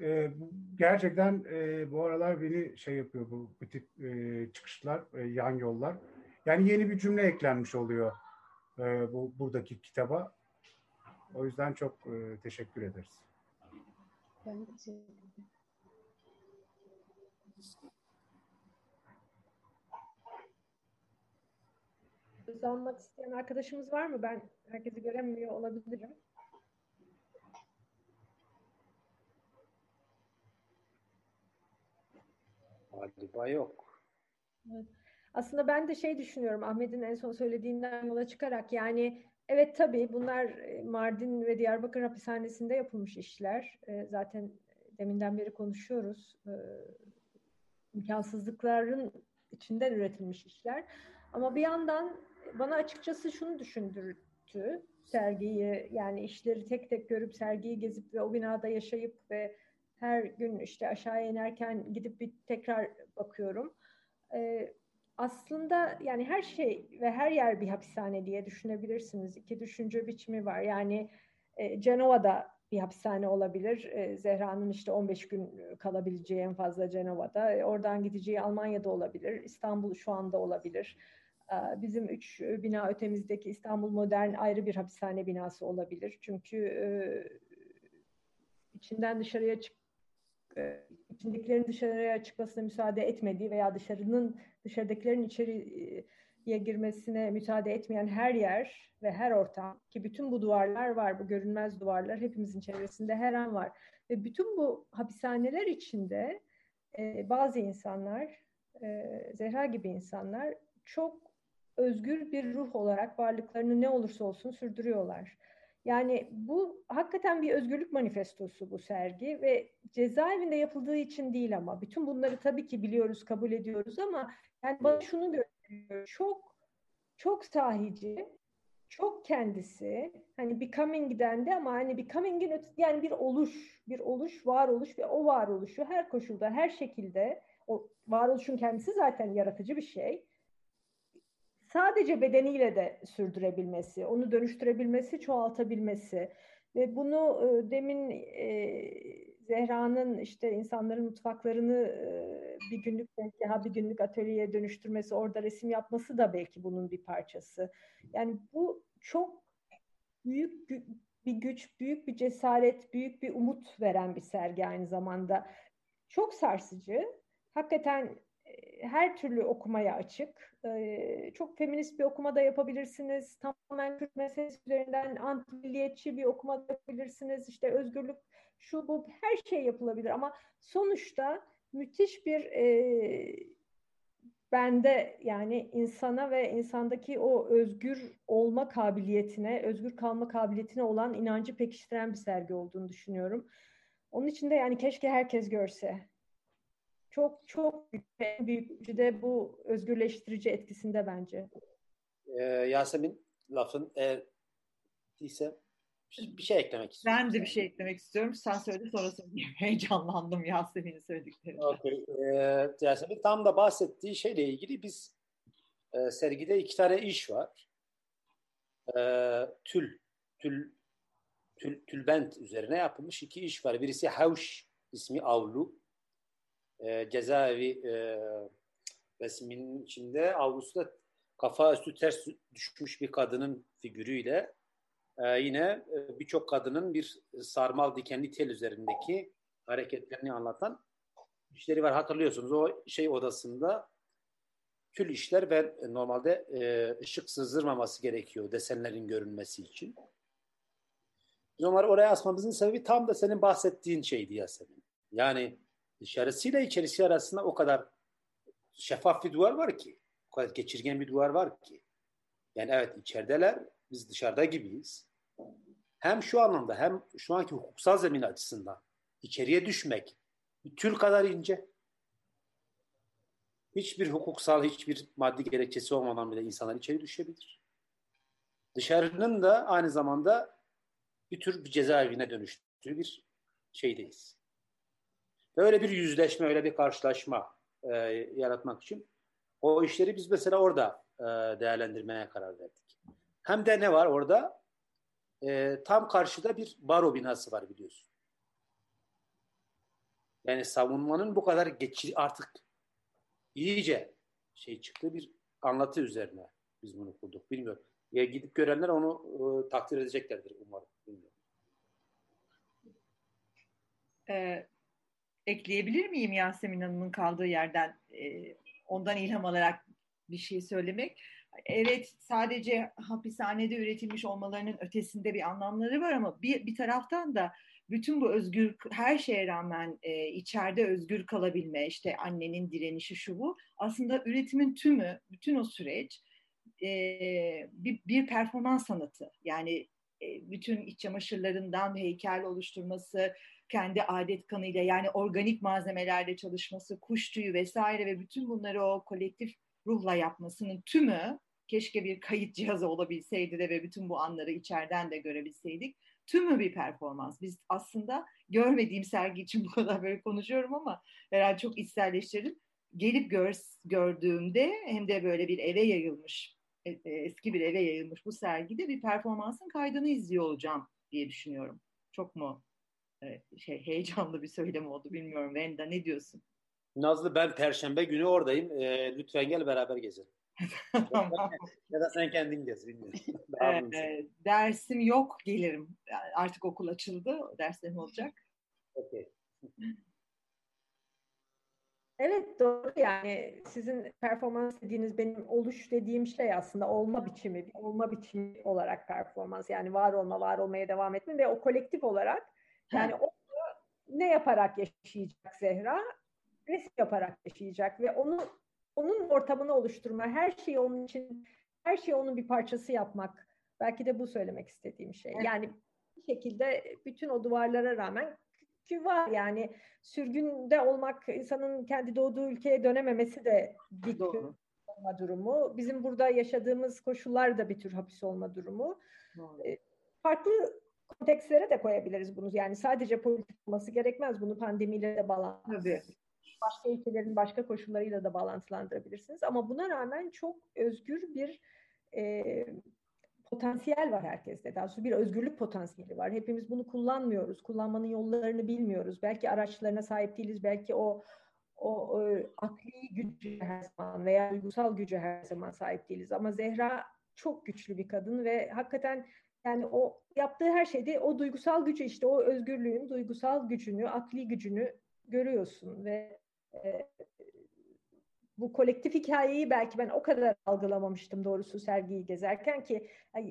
e, gerçekten e, bu aralar beni şey yapıyor bu, bu tip e, çıkışlar, e, yan yollar. Yani yeni bir cümle eklenmiş oluyor e, bu buradaki kitaba. O yüzden çok e, teşekkür ederiz. Ben teşekkür ederim. Söz almak isteyen arkadaşımız var mı? Ben herkesi göremiyor olabilirim. Galiba yok. Aslında ben de şey düşünüyorum Ahmet'in en son söylediğinden yola çıkarak yani evet tabii bunlar Mardin ve Diyarbakır hapishanesinde yapılmış işler. Zaten deminden beri konuşuyoruz. İmkansızlıkların içinden üretilmiş işler. Ama bir yandan bana açıkçası şunu düşündürttü sergiyi yani işleri tek tek görüp sergiyi gezip ve o binada yaşayıp ve her gün işte aşağı inerken gidip bir tekrar bakıyorum. Ee, aslında yani her şey ve her yer bir hapishane diye düşünebilirsiniz. İki düşünce biçimi var. Yani e, Cenova'da bir hapishane olabilir. E, Zehra'nın işte 15 gün kalabileceği en fazla Cenova'da. E, oradan gideceği Almanya'da olabilir. İstanbul şu anda olabilir. Bizim üç bina ötemizdeki İstanbul Modern ayrı bir hapishane binası olabilir. Çünkü içinden dışarıya çık e, içindekilerin dışarıya çıkmasına müsaade etmediği veya dışarının dışarıdakilerin içeriye girmesine müsaade etmeyen her yer ve her ortam ki bütün bu duvarlar var, bu görünmez duvarlar hepimizin çevresinde her an var. Ve bütün bu hapishaneler içinde e, bazı insanlar, e, Zehra gibi insanlar çok özgür bir ruh olarak varlıklarını ne olursa olsun sürdürüyorlar. Yani bu hakikaten bir özgürlük manifestosu bu sergi ve cezaevinde yapıldığı için değil ama bütün bunları tabii ki biliyoruz, kabul ediyoruz ama yani bana şunu gösteriyor. Çok çok sahici, çok kendisi. Hani becoming'den de ama hani becoming'in ötesi yani bir oluş, bir oluş, varoluş ve o varoluşu her koşulda, her şekilde o varoluşun kendisi zaten yaratıcı bir şey sadece bedeniyle de sürdürebilmesi, onu dönüştürebilmesi, çoğaltabilmesi ve bunu e, demin e, Zehra'nın işte insanların mutfaklarını e, bir günlük ha bir günlük atölyeye dönüştürmesi, orada resim yapması da belki bunun bir parçası. Yani bu çok büyük bir güç, büyük bir cesaret, büyük bir umut veren bir sergi aynı zamanda. Çok sarsıcı. Hakikaten her türlü okumaya açık. Çok feminist bir okuma da yapabilirsiniz. Tamamen Kürt meselesi üzerinden anti-milliyetçi bir okuma da yapabilirsiniz. İşte özgürlük, şu bu her şey yapılabilir ama sonuçta müthiş bir bende yani insana ve insandaki o özgür olma kabiliyetine, özgür kalma kabiliyetine olan inancı pekiştiren bir sergi olduğunu düşünüyorum. Onun için de yani keşke herkes görse. Çok çok büyük, büyük de bu özgürleştirici etkisinde bence. Ee, Yasemin lafın eğer ise bir şey eklemek istiyorum. Ben de bir şey eklemek istiyorum. Sen söyle sonra söyleyeyim. Heyecanlandım Yasemin'in söylediklerine. Okay. Ee, Yasemin tam da bahsettiği şeyle ilgili biz e, sergide iki tane iş var. E, tül, tül, tül, tülbent üzerine yapılmış iki iş var. Birisi Havş ismi avlu. E, cezaevi e, resminin içinde avlusunda kafa üstü ters düşmüş bir kadının figürüyle e, yine e, birçok kadının bir sarmal dikenli tel üzerindeki hareketlerini anlatan işleri var. Hatırlıyorsunuz o şey odasında tül işler ve normalde e, ışık sızdırmaması gerekiyor desenlerin görünmesi için. Biz onları oraya asmamızın sebebi tam da senin bahsettiğin şeydi Yasemin. Yani dışarısıyla içerisi arasında o kadar şeffaf bir duvar var ki, o kadar geçirgen bir duvar var ki. Yani evet içerideler biz dışarıda gibiyiz. Hem şu anlamda hem şu anki hukuksal zemin açısından içeriye düşmek bir tül kadar ince. Hiçbir hukuksal, hiçbir maddi gerekçesi olmadan bile insanlar içeri düşebilir. Dışarının da aynı zamanda bir tür bir cezaevine dönüştüğü bir şeydeyiz. Böyle bir yüzleşme, öyle bir karşılaşma e, yaratmak için o işleri biz mesela orada e, değerlendirmeye karar verdik. Hem de ne var orada? E, tam karşıda bir baro binası var biliyorsun. Yani savunmanın bu kadar geçir artık iyice şey çıktı bir anlatı üzerine biz bunu kurduk. Bilmiyorum. Ya gidip görenler onu e, takdir edeceklerdir umarım. Bilmiyorum. Ee, ekleyebilir miyim Yasemin Hanım'ın kaldığı yerden e, ondan ilham alarak bir şey söylemek? evet sadece hapishanede üretilmiş olmalarının ötesinde bir anlamları var ama bir, bir taraftan da bütün bu özgür her şeye rağmen e, içeride özgür kalabilme işte annenin direnişi şu bu aslında üretimin tümü bütün o süreç e, bir, bir performans sanatı yani e, bütün iç çamaşırlarından heykel oluşturması kendi adet kanıyla yani organik malzemelerle çalışması kuş tüyü vesaire ve bütün bunları o kolektif ruhla yapmasının tümü keşke bir kayıt cihazı olabilseydi de ve bütün bu anları içeriden de görebilseydik. Tümü bir performans. Biz aslında görmediğim sergi için bu kadar böyle konuşuyorum ama herhalde çok içselleştirdim. Gelip gör, gördüğümde hem de böyle bir eve yayılmış, e, e, eski bir eve yayılmış bu sergide bir performansın kaydını izliyor olacağım diye düşünüyorum. Çok mu şey heyecanlı bir söylem oldu bilmiyorum. Venda ne diyorsun? Nazlı ben perşembe günü oradayım. E, lütfen gel beraber gezelim. ya da sen kendin gez bilmiyorum. ee, dersim yok gelirim. Artık okul açıldı. Derslerim olacak. Okay. Evet doğru yani sizin performans dediğiniz benim oluş dediğim şey aslında olma biçimi, olma biçimi olarak performans yani var olma, var olmaya devam etme ve o kolektif olarak yani o ne yaparak yaşayacak Zehra? Resim yaparak yaşayacak ve onu onun ortamını oluşturma, her şeyi onun için, her şeyi onun bir parçası yapmak. Belki de bu söylemek istediğim şey. Yani bir şekilde bütün o duvarlara rağmen ki var yani sürgünde olmak insanın kendi doğduğu ülkeye dönememesi de bir tür olma durumu. Bizim burada yaşadığımız koşullar da bir tür hapis olma durumu. Doğru. Farklı kontekstlere de koyabiliriz bunu. Yani sadece politik olması gerekmez. Bunu pandemiyle de bağlantılı başka ülkelerin başka koşullarıyla da bağlantılandırabilirsiniz. Ama buna rağmen çok özgür bir e, potansiyel var herkeste. Daha doğrusu bir özgürlük potansiyeli var. Hepimiz bunu kullanmıyoruz. Kullanmanın yollarını bilmiyoruz. Belki araçlarına sahip değiliz. Belki o o, o akli gücü her zaman veya duygusal gücü her zaman sahip değiliz. Ama Zehra çok güçlü bir kadın ve hakikaten yani o yaptığı her şeyde o duygusal gücü işte o özgürlüğün duygusal gücünü, akli gücünü görüyorsun ve e, bu kolektif hikayeyi belki ben o kadar algılamamıştım doğrusu sergiyi gezerken ki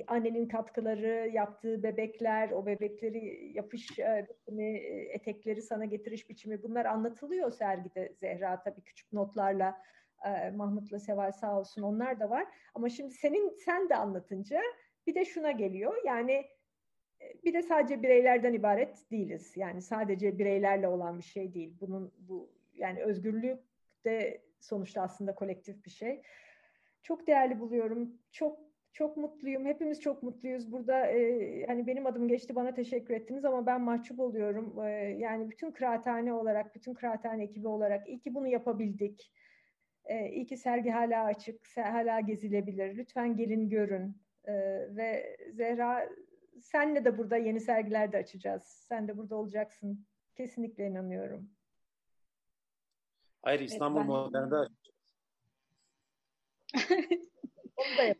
annenin katkıları, yaptığı bebekler, o bebekleri yapış e, biçimi, etekleri sana getiriş biçimi bunlar anlatılıyor sergide Zehra tabii küçük notlarla E, Mahmut'la Seval sağ olsun onlar da var. Ama şimdi senin sen de anlatınca bir de şuna geliyor. Yani e, bir de sadece bireylerden ibaret değiliz. Yani sadece bireylerle olan bir şey değil. Bunun bu yani özgürlük de sonuçta aslında kolektif bir şey. Çok değerli buluyorum. Çok çok mutluyum. Hepimiz çok mutluyuz. Burada e, hani benim adım geçti bana teşekkür ettiniz ama ben mahcup oluyorum. E, yani bütün kıraathane olarak, bütün kıraathane ekibi olarak iyi ki bunu yapabildik. E, iyi ki sergi hala açık, hala gezilebilir. Lütfen gelin görün. E, ve Zehra senle de burada yeni sergiler de açacağız. Sen de burada olacaksın. Kesinlikle inanıyorum. Hayır İstanbul evet, ben... Modern'de açacağız.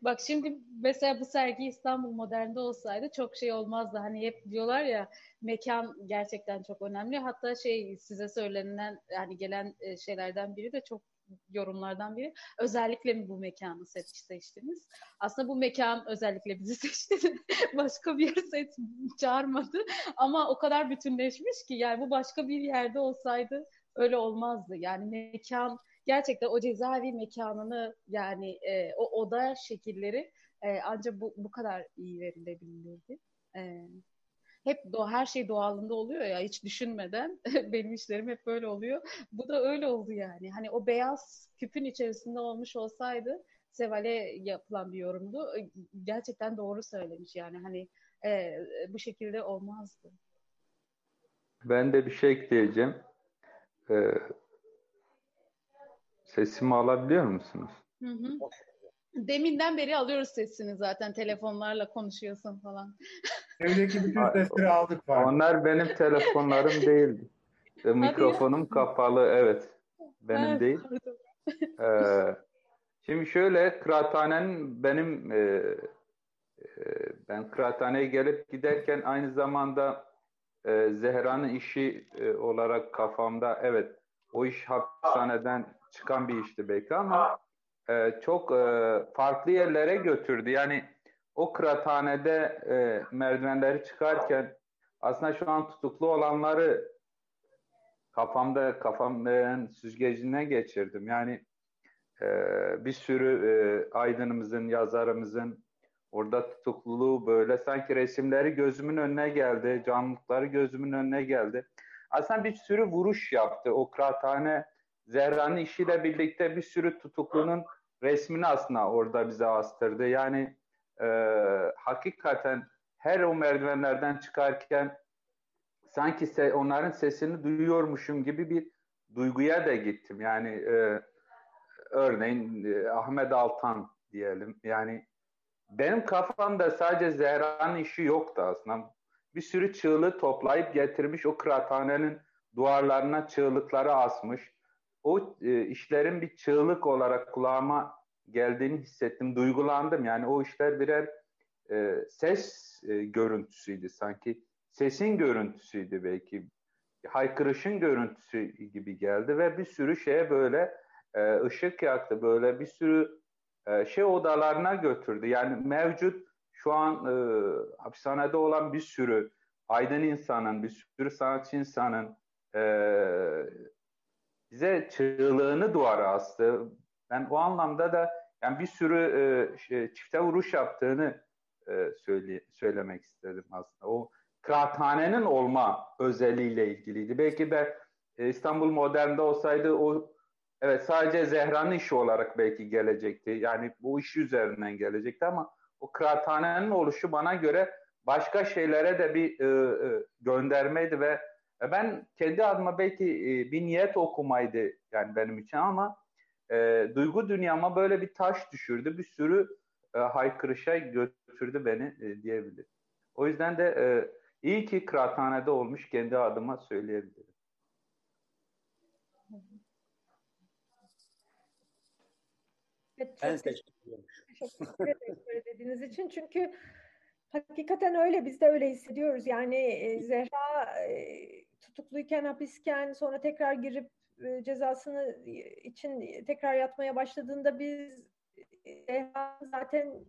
Bak şimdi mesela bu sergi İstanbul Modern'de olsaydı çok şey olmazdı. Hani hep diyorlar ya mekan gerçekten çok önemli. Hatta şey size söylenen yani gelen e, şeylerden biri de çok yorumlardan biri. Özellikle mi bu mekanı seç, seçtiniz? Aslında bu mekan özellikle bizi seçti. başka bir yer seç, çağırmadı. Ama o kadar bütünleşmiş ki yani bu başka bir yerde olsaydı öyle olmazdı. Yani mekan gerçekten o cezaevi mekanını yani e, o oda şekilleri e, ancak bu, bu kadar iyi verilebilirdi. E, hep do her şey doğalında oluyor ya hiç düşünmeden benim işlerim hep böyle oluyor. Bu da öyle oldu yani. Hani o beyaz küpün içerisinde olmuş olsaydı Seval'e yapılan bir yorumdu. Gerçekten doğru söylemiş yani hani e, bu şekilde olmazdı. Ben de bir şey ekleyeceğim. Ee, sesimi alabiliyor musunuz? Hı hı. Deminden beri alıyoruz sesini zaten telefonlarla konuşuyorsun falan. Evdeki bütün sesleri aldık var. Onlar benim telefonlarım değildi. Mikrofonum kapalı evet. Benim evet, değil. Ee, şimdi şöyle kıraathanenin benim e, e, ben kıraathaneye gelip giderken aynı zamanda e, Zehra'nın işi e, olarak kafamda evet o iş hapishaneden çıkan bir işti belki ama e, çok e, farklı yerlere götürdü. Yani o kıraathanede e, merdivenleri çıkarken aslında şu an tutuklu olanları kafamda kafamın süzgecine geçirdim. Yani e, bir sürü e, aydınımızın, yazarımızın orada tutukluluğu böyle sanki resimleri gözümün önüne geldi, canlılıkları gözümün önüne geldi. Aslında bir sürü vuruş yaptı. O kıraathane Zehra'nın işiyle birlikte bir sürü tutuklunun resmini aslında orada bize astırdı. Yani e, hakikaten her o merdivenlerden çıkarken sanki se onların sesini duyuyormuşum gibi bir duyguya da gittim. Yani e, örneğin e, Ahmet Altan diyelim. Yani benim kafamda sadece Zehra'nın işi yoktu aslında. Bir sürü çığlığı toplayıp getirmiş o kıraathanenin duvarlarına çığlıkları asmış. O e, işlerin bir çığlık olarak kulağıma geldiğini hissettim, duygulandım. Yani o işler birer e, ses e, görüntüsüydü sanki. Sesin görüntüsüydü belki. Haykırışın görüntüsü gibi geldi ve bir sürü şeye böyle e, ışık yaktı. Böyle bir sürü e, şey odalarına götürdü. Yani mevcut şu an e, hapishanede olan bir sürü aydın insanın, bir sürü sanatçı insanın e, bize çığlığını duvara astı. Ben o anlamda da yani bir sürü e, şey, çifte vuruş yaptığını e, söyle, söylemek istedim aslında. O kıraathanenin olma özelliğiyle ilgiliydi. Belki de e, İstanbul Modern'de olsaydı o evet sadece Zehra'nın işi olarak belki gelecekti. Yani bu iş üzerinden gelecekti ama o kıraathanenin oluşu bana göre başka şeylere de bir e, e, göndermeydi ve ben kendi adıma belki e, bir niyet okumaydı yani benim için ama e, duygu dünyama böyle bir taş düşürdü. Bir sürü e, haykırışa götürdü beni e, diyebilirim. O yüzden de e, iyi ki kıraathanede olmuş kendi adıma söyleyebilirim. Evet, çok teşekkür ederim dediğiniz için. Çünkü hakikaten öyle biz de öyle hissediyoruz. Yani e, Zehra e, tutukluyken, hapisken sonra tekrar girip e, cezasını için tekrar yatmaya başladığında biz e, zaten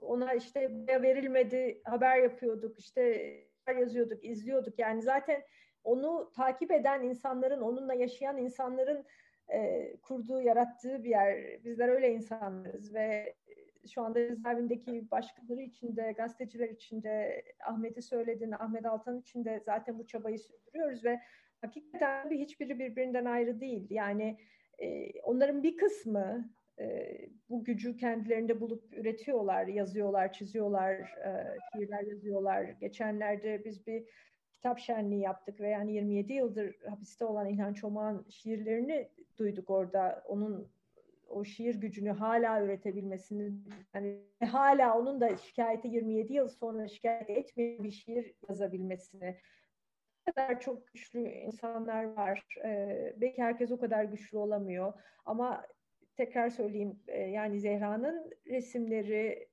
ona işte verilmedi haber yapıyorduk işte yazıyorduk izliyorduk yani zaten onu takip eden insanların onunla yaşayan insanların e, kurduğu, yarattığı bir yer. Bizler öyle insanlarız ve şu anda cezaevindeki başkaları için de, gazeteciler için de, Ahmet'i söyledin, Ahmet Altan için de zaten bu çabayı sürdürüyoruz ve hakikaten de hiçbiri birbirinden ayrı değil. Yani e, onların bir kısmı e, bu gücü kendilerinde bulup üretiyorlar, yazıyorlar, çiziyorlar, e, şiirler yazıyorlar. Geçenlerde biz bir kitap şenliği yaptık ve yani 27 yıldır hapiste olan İlhan Çomağ'ın şiirlerini duyduk orada. Onun o şiir gücünü hala üretebilmesini yani hala onun da şikayeti 27 yıl sonra şikayet etmeyen bir şiir yazabilmesini kadar çok güçlü insanlar var. Ee, belki herkes o kadar güçlü olamıyor ama tekrar söyleyeyim e, yani Zehra'nın resimleri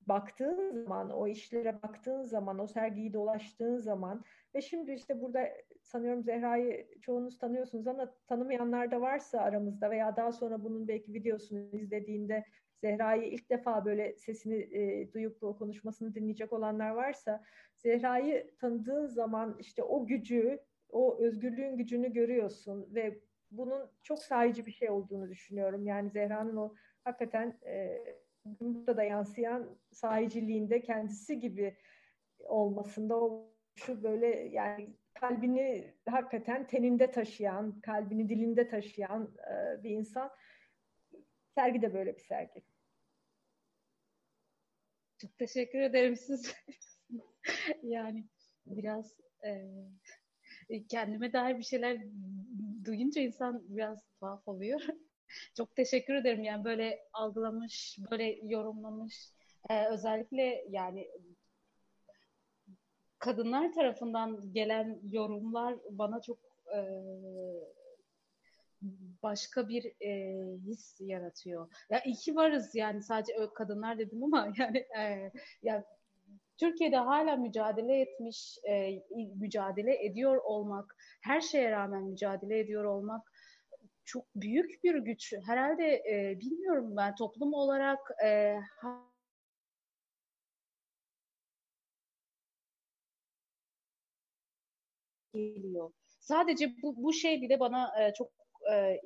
baktığın zaman, o işlere baktığın zaman, o sergiyi dolaştığın zaman ve şimdi işte burada sanıyorum Zehra'yı çoğunuz tanıyorsunuz ama tanımayanlar da varsa aramızda veya daha sonra bunun belki videosunu izlediğinde Zehra'yı ilk defa böyle sesini e, duyup o konuşmasını dinleyecek olanlar varsa Zehra'yı tanıdığın zaman işte o gücü, o özgürlüğün gücünü görüyorsun ve bunun çok sahici bir şey olduğunu düşünüyorum. Yani Zehra'nın o hakikaten e, burada da yansıyan sahiciliğinde kendisi gibi olmasında o şu böyle yani kalbini hakikaten teninde taşıyan, kalbini dilinde taşıyan e, bir insan. Sergi de böyle bir sergi. Çok teşekkür ederim siz. yani biraz e, kendime dair bir şeyler duyunca insan biraz tuhaf oluyor. Çok teşekkür ederim yani böyle algılamış, böyle yorumlamış. Ee, özellikle yani kadınlar tarafından gelen yorumlar bana çok e, başka bir e, his yaratıyor. Ya iyi ki varız yani sadece kadınlar dedim ama yani e, ya Türkiye'de hala mücadele etmiş, e, mücadele ediyor olmak, her şeye rağmen mücadele ediyor olmak çok büyük bir güç. Herhalde e, bilmiyorum ben toplum olarak e, geliyor. Sadece bu, bu şey bile bana e, çok e,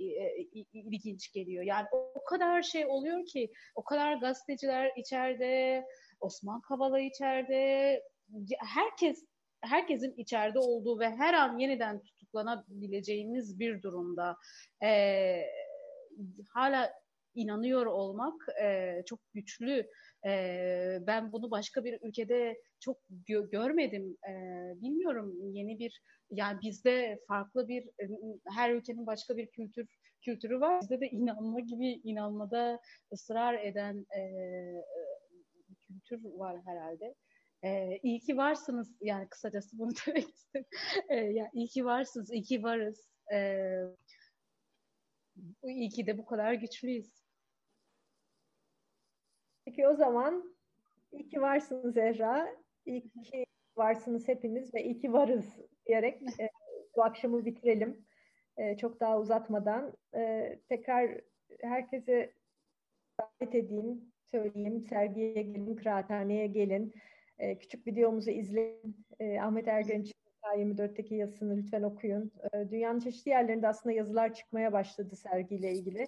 ilginç geliyor. Yani o kadar şey oluyor ki, o kadar gazeteciler içeride, Osman Kavala içeride, herkes herkesin içeride olduğu ve her an yeniden tutuklanabileceğimiz bir durumda e, hala inanıyor olmak e, çok güçlü. E, ben bunu başka bir ülkede çok gö- görmedim. E, bilmiyorum yeni bir yani bizde farklı bir her ülkenin başka bir kültür kültürü var. Bizde de inanma gibi inanmada ısrar eden e, bir kültür var herhalde. Ee, iyi ki varsınız yani kısacası bunu demek istedim. Ee, yani iyi ki varsınız, iyi ki varız. Ee, iyi ki de bu kadar güçlüyüz. Peki o zaman iyi ki varsınız Zehra, iyi ki varsınız hepiniz ve iyi ki varız diyerek e, bu akşamı bitirelim. E, çok daha uzatmadan e, tekrar herkese davet edeyim, söyleyeyim. Sergiye gelin, kıraathaneye gelin. E, küçük videomuzu izleyin. E, Ahmet Ergenç'in K24'teki yazısını lütfen okuyun. E, dünyanın çeşitli yerlerinde aslında yazılar çıkmaya başladı sergiyle ilgili.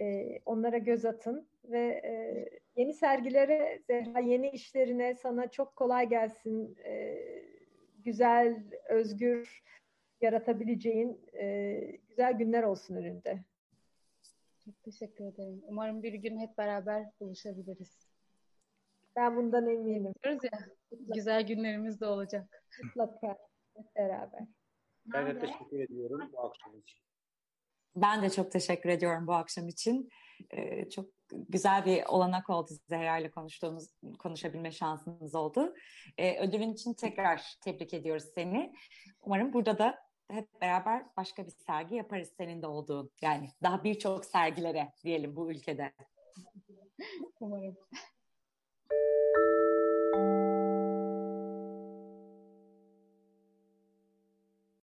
E, onlara göz atın ve e, yeni sergilere, Zehra yeni işlerine sana çok kolay gelsin. E, güzel, özgür yaratabileceğin e, güzel günler olsun önünde. Çok teşekkür ederim. Umarım bir gün hep beraber buluşabiliriz. Ben bundan eminim. Diyoruz ya, güzel günlerimiz de olacak. Mutlaka hep beraber. Ben de teşekkür ediyorum bu akşam için. Ben de çok teşekkür ediyorum bu akşam için. Ee, çok güzel bir olanak oldu Zehra ile konuştuğumuz, konuşabilme şansımız oldu. Ee, ödülün için tekrar tebrik ediyoruz seni. Umarım burada da hep beraber başka bir sergi yaparız senin de olduğun. Yani daha birçok sergilere diyelim bu ülkede. Umarım.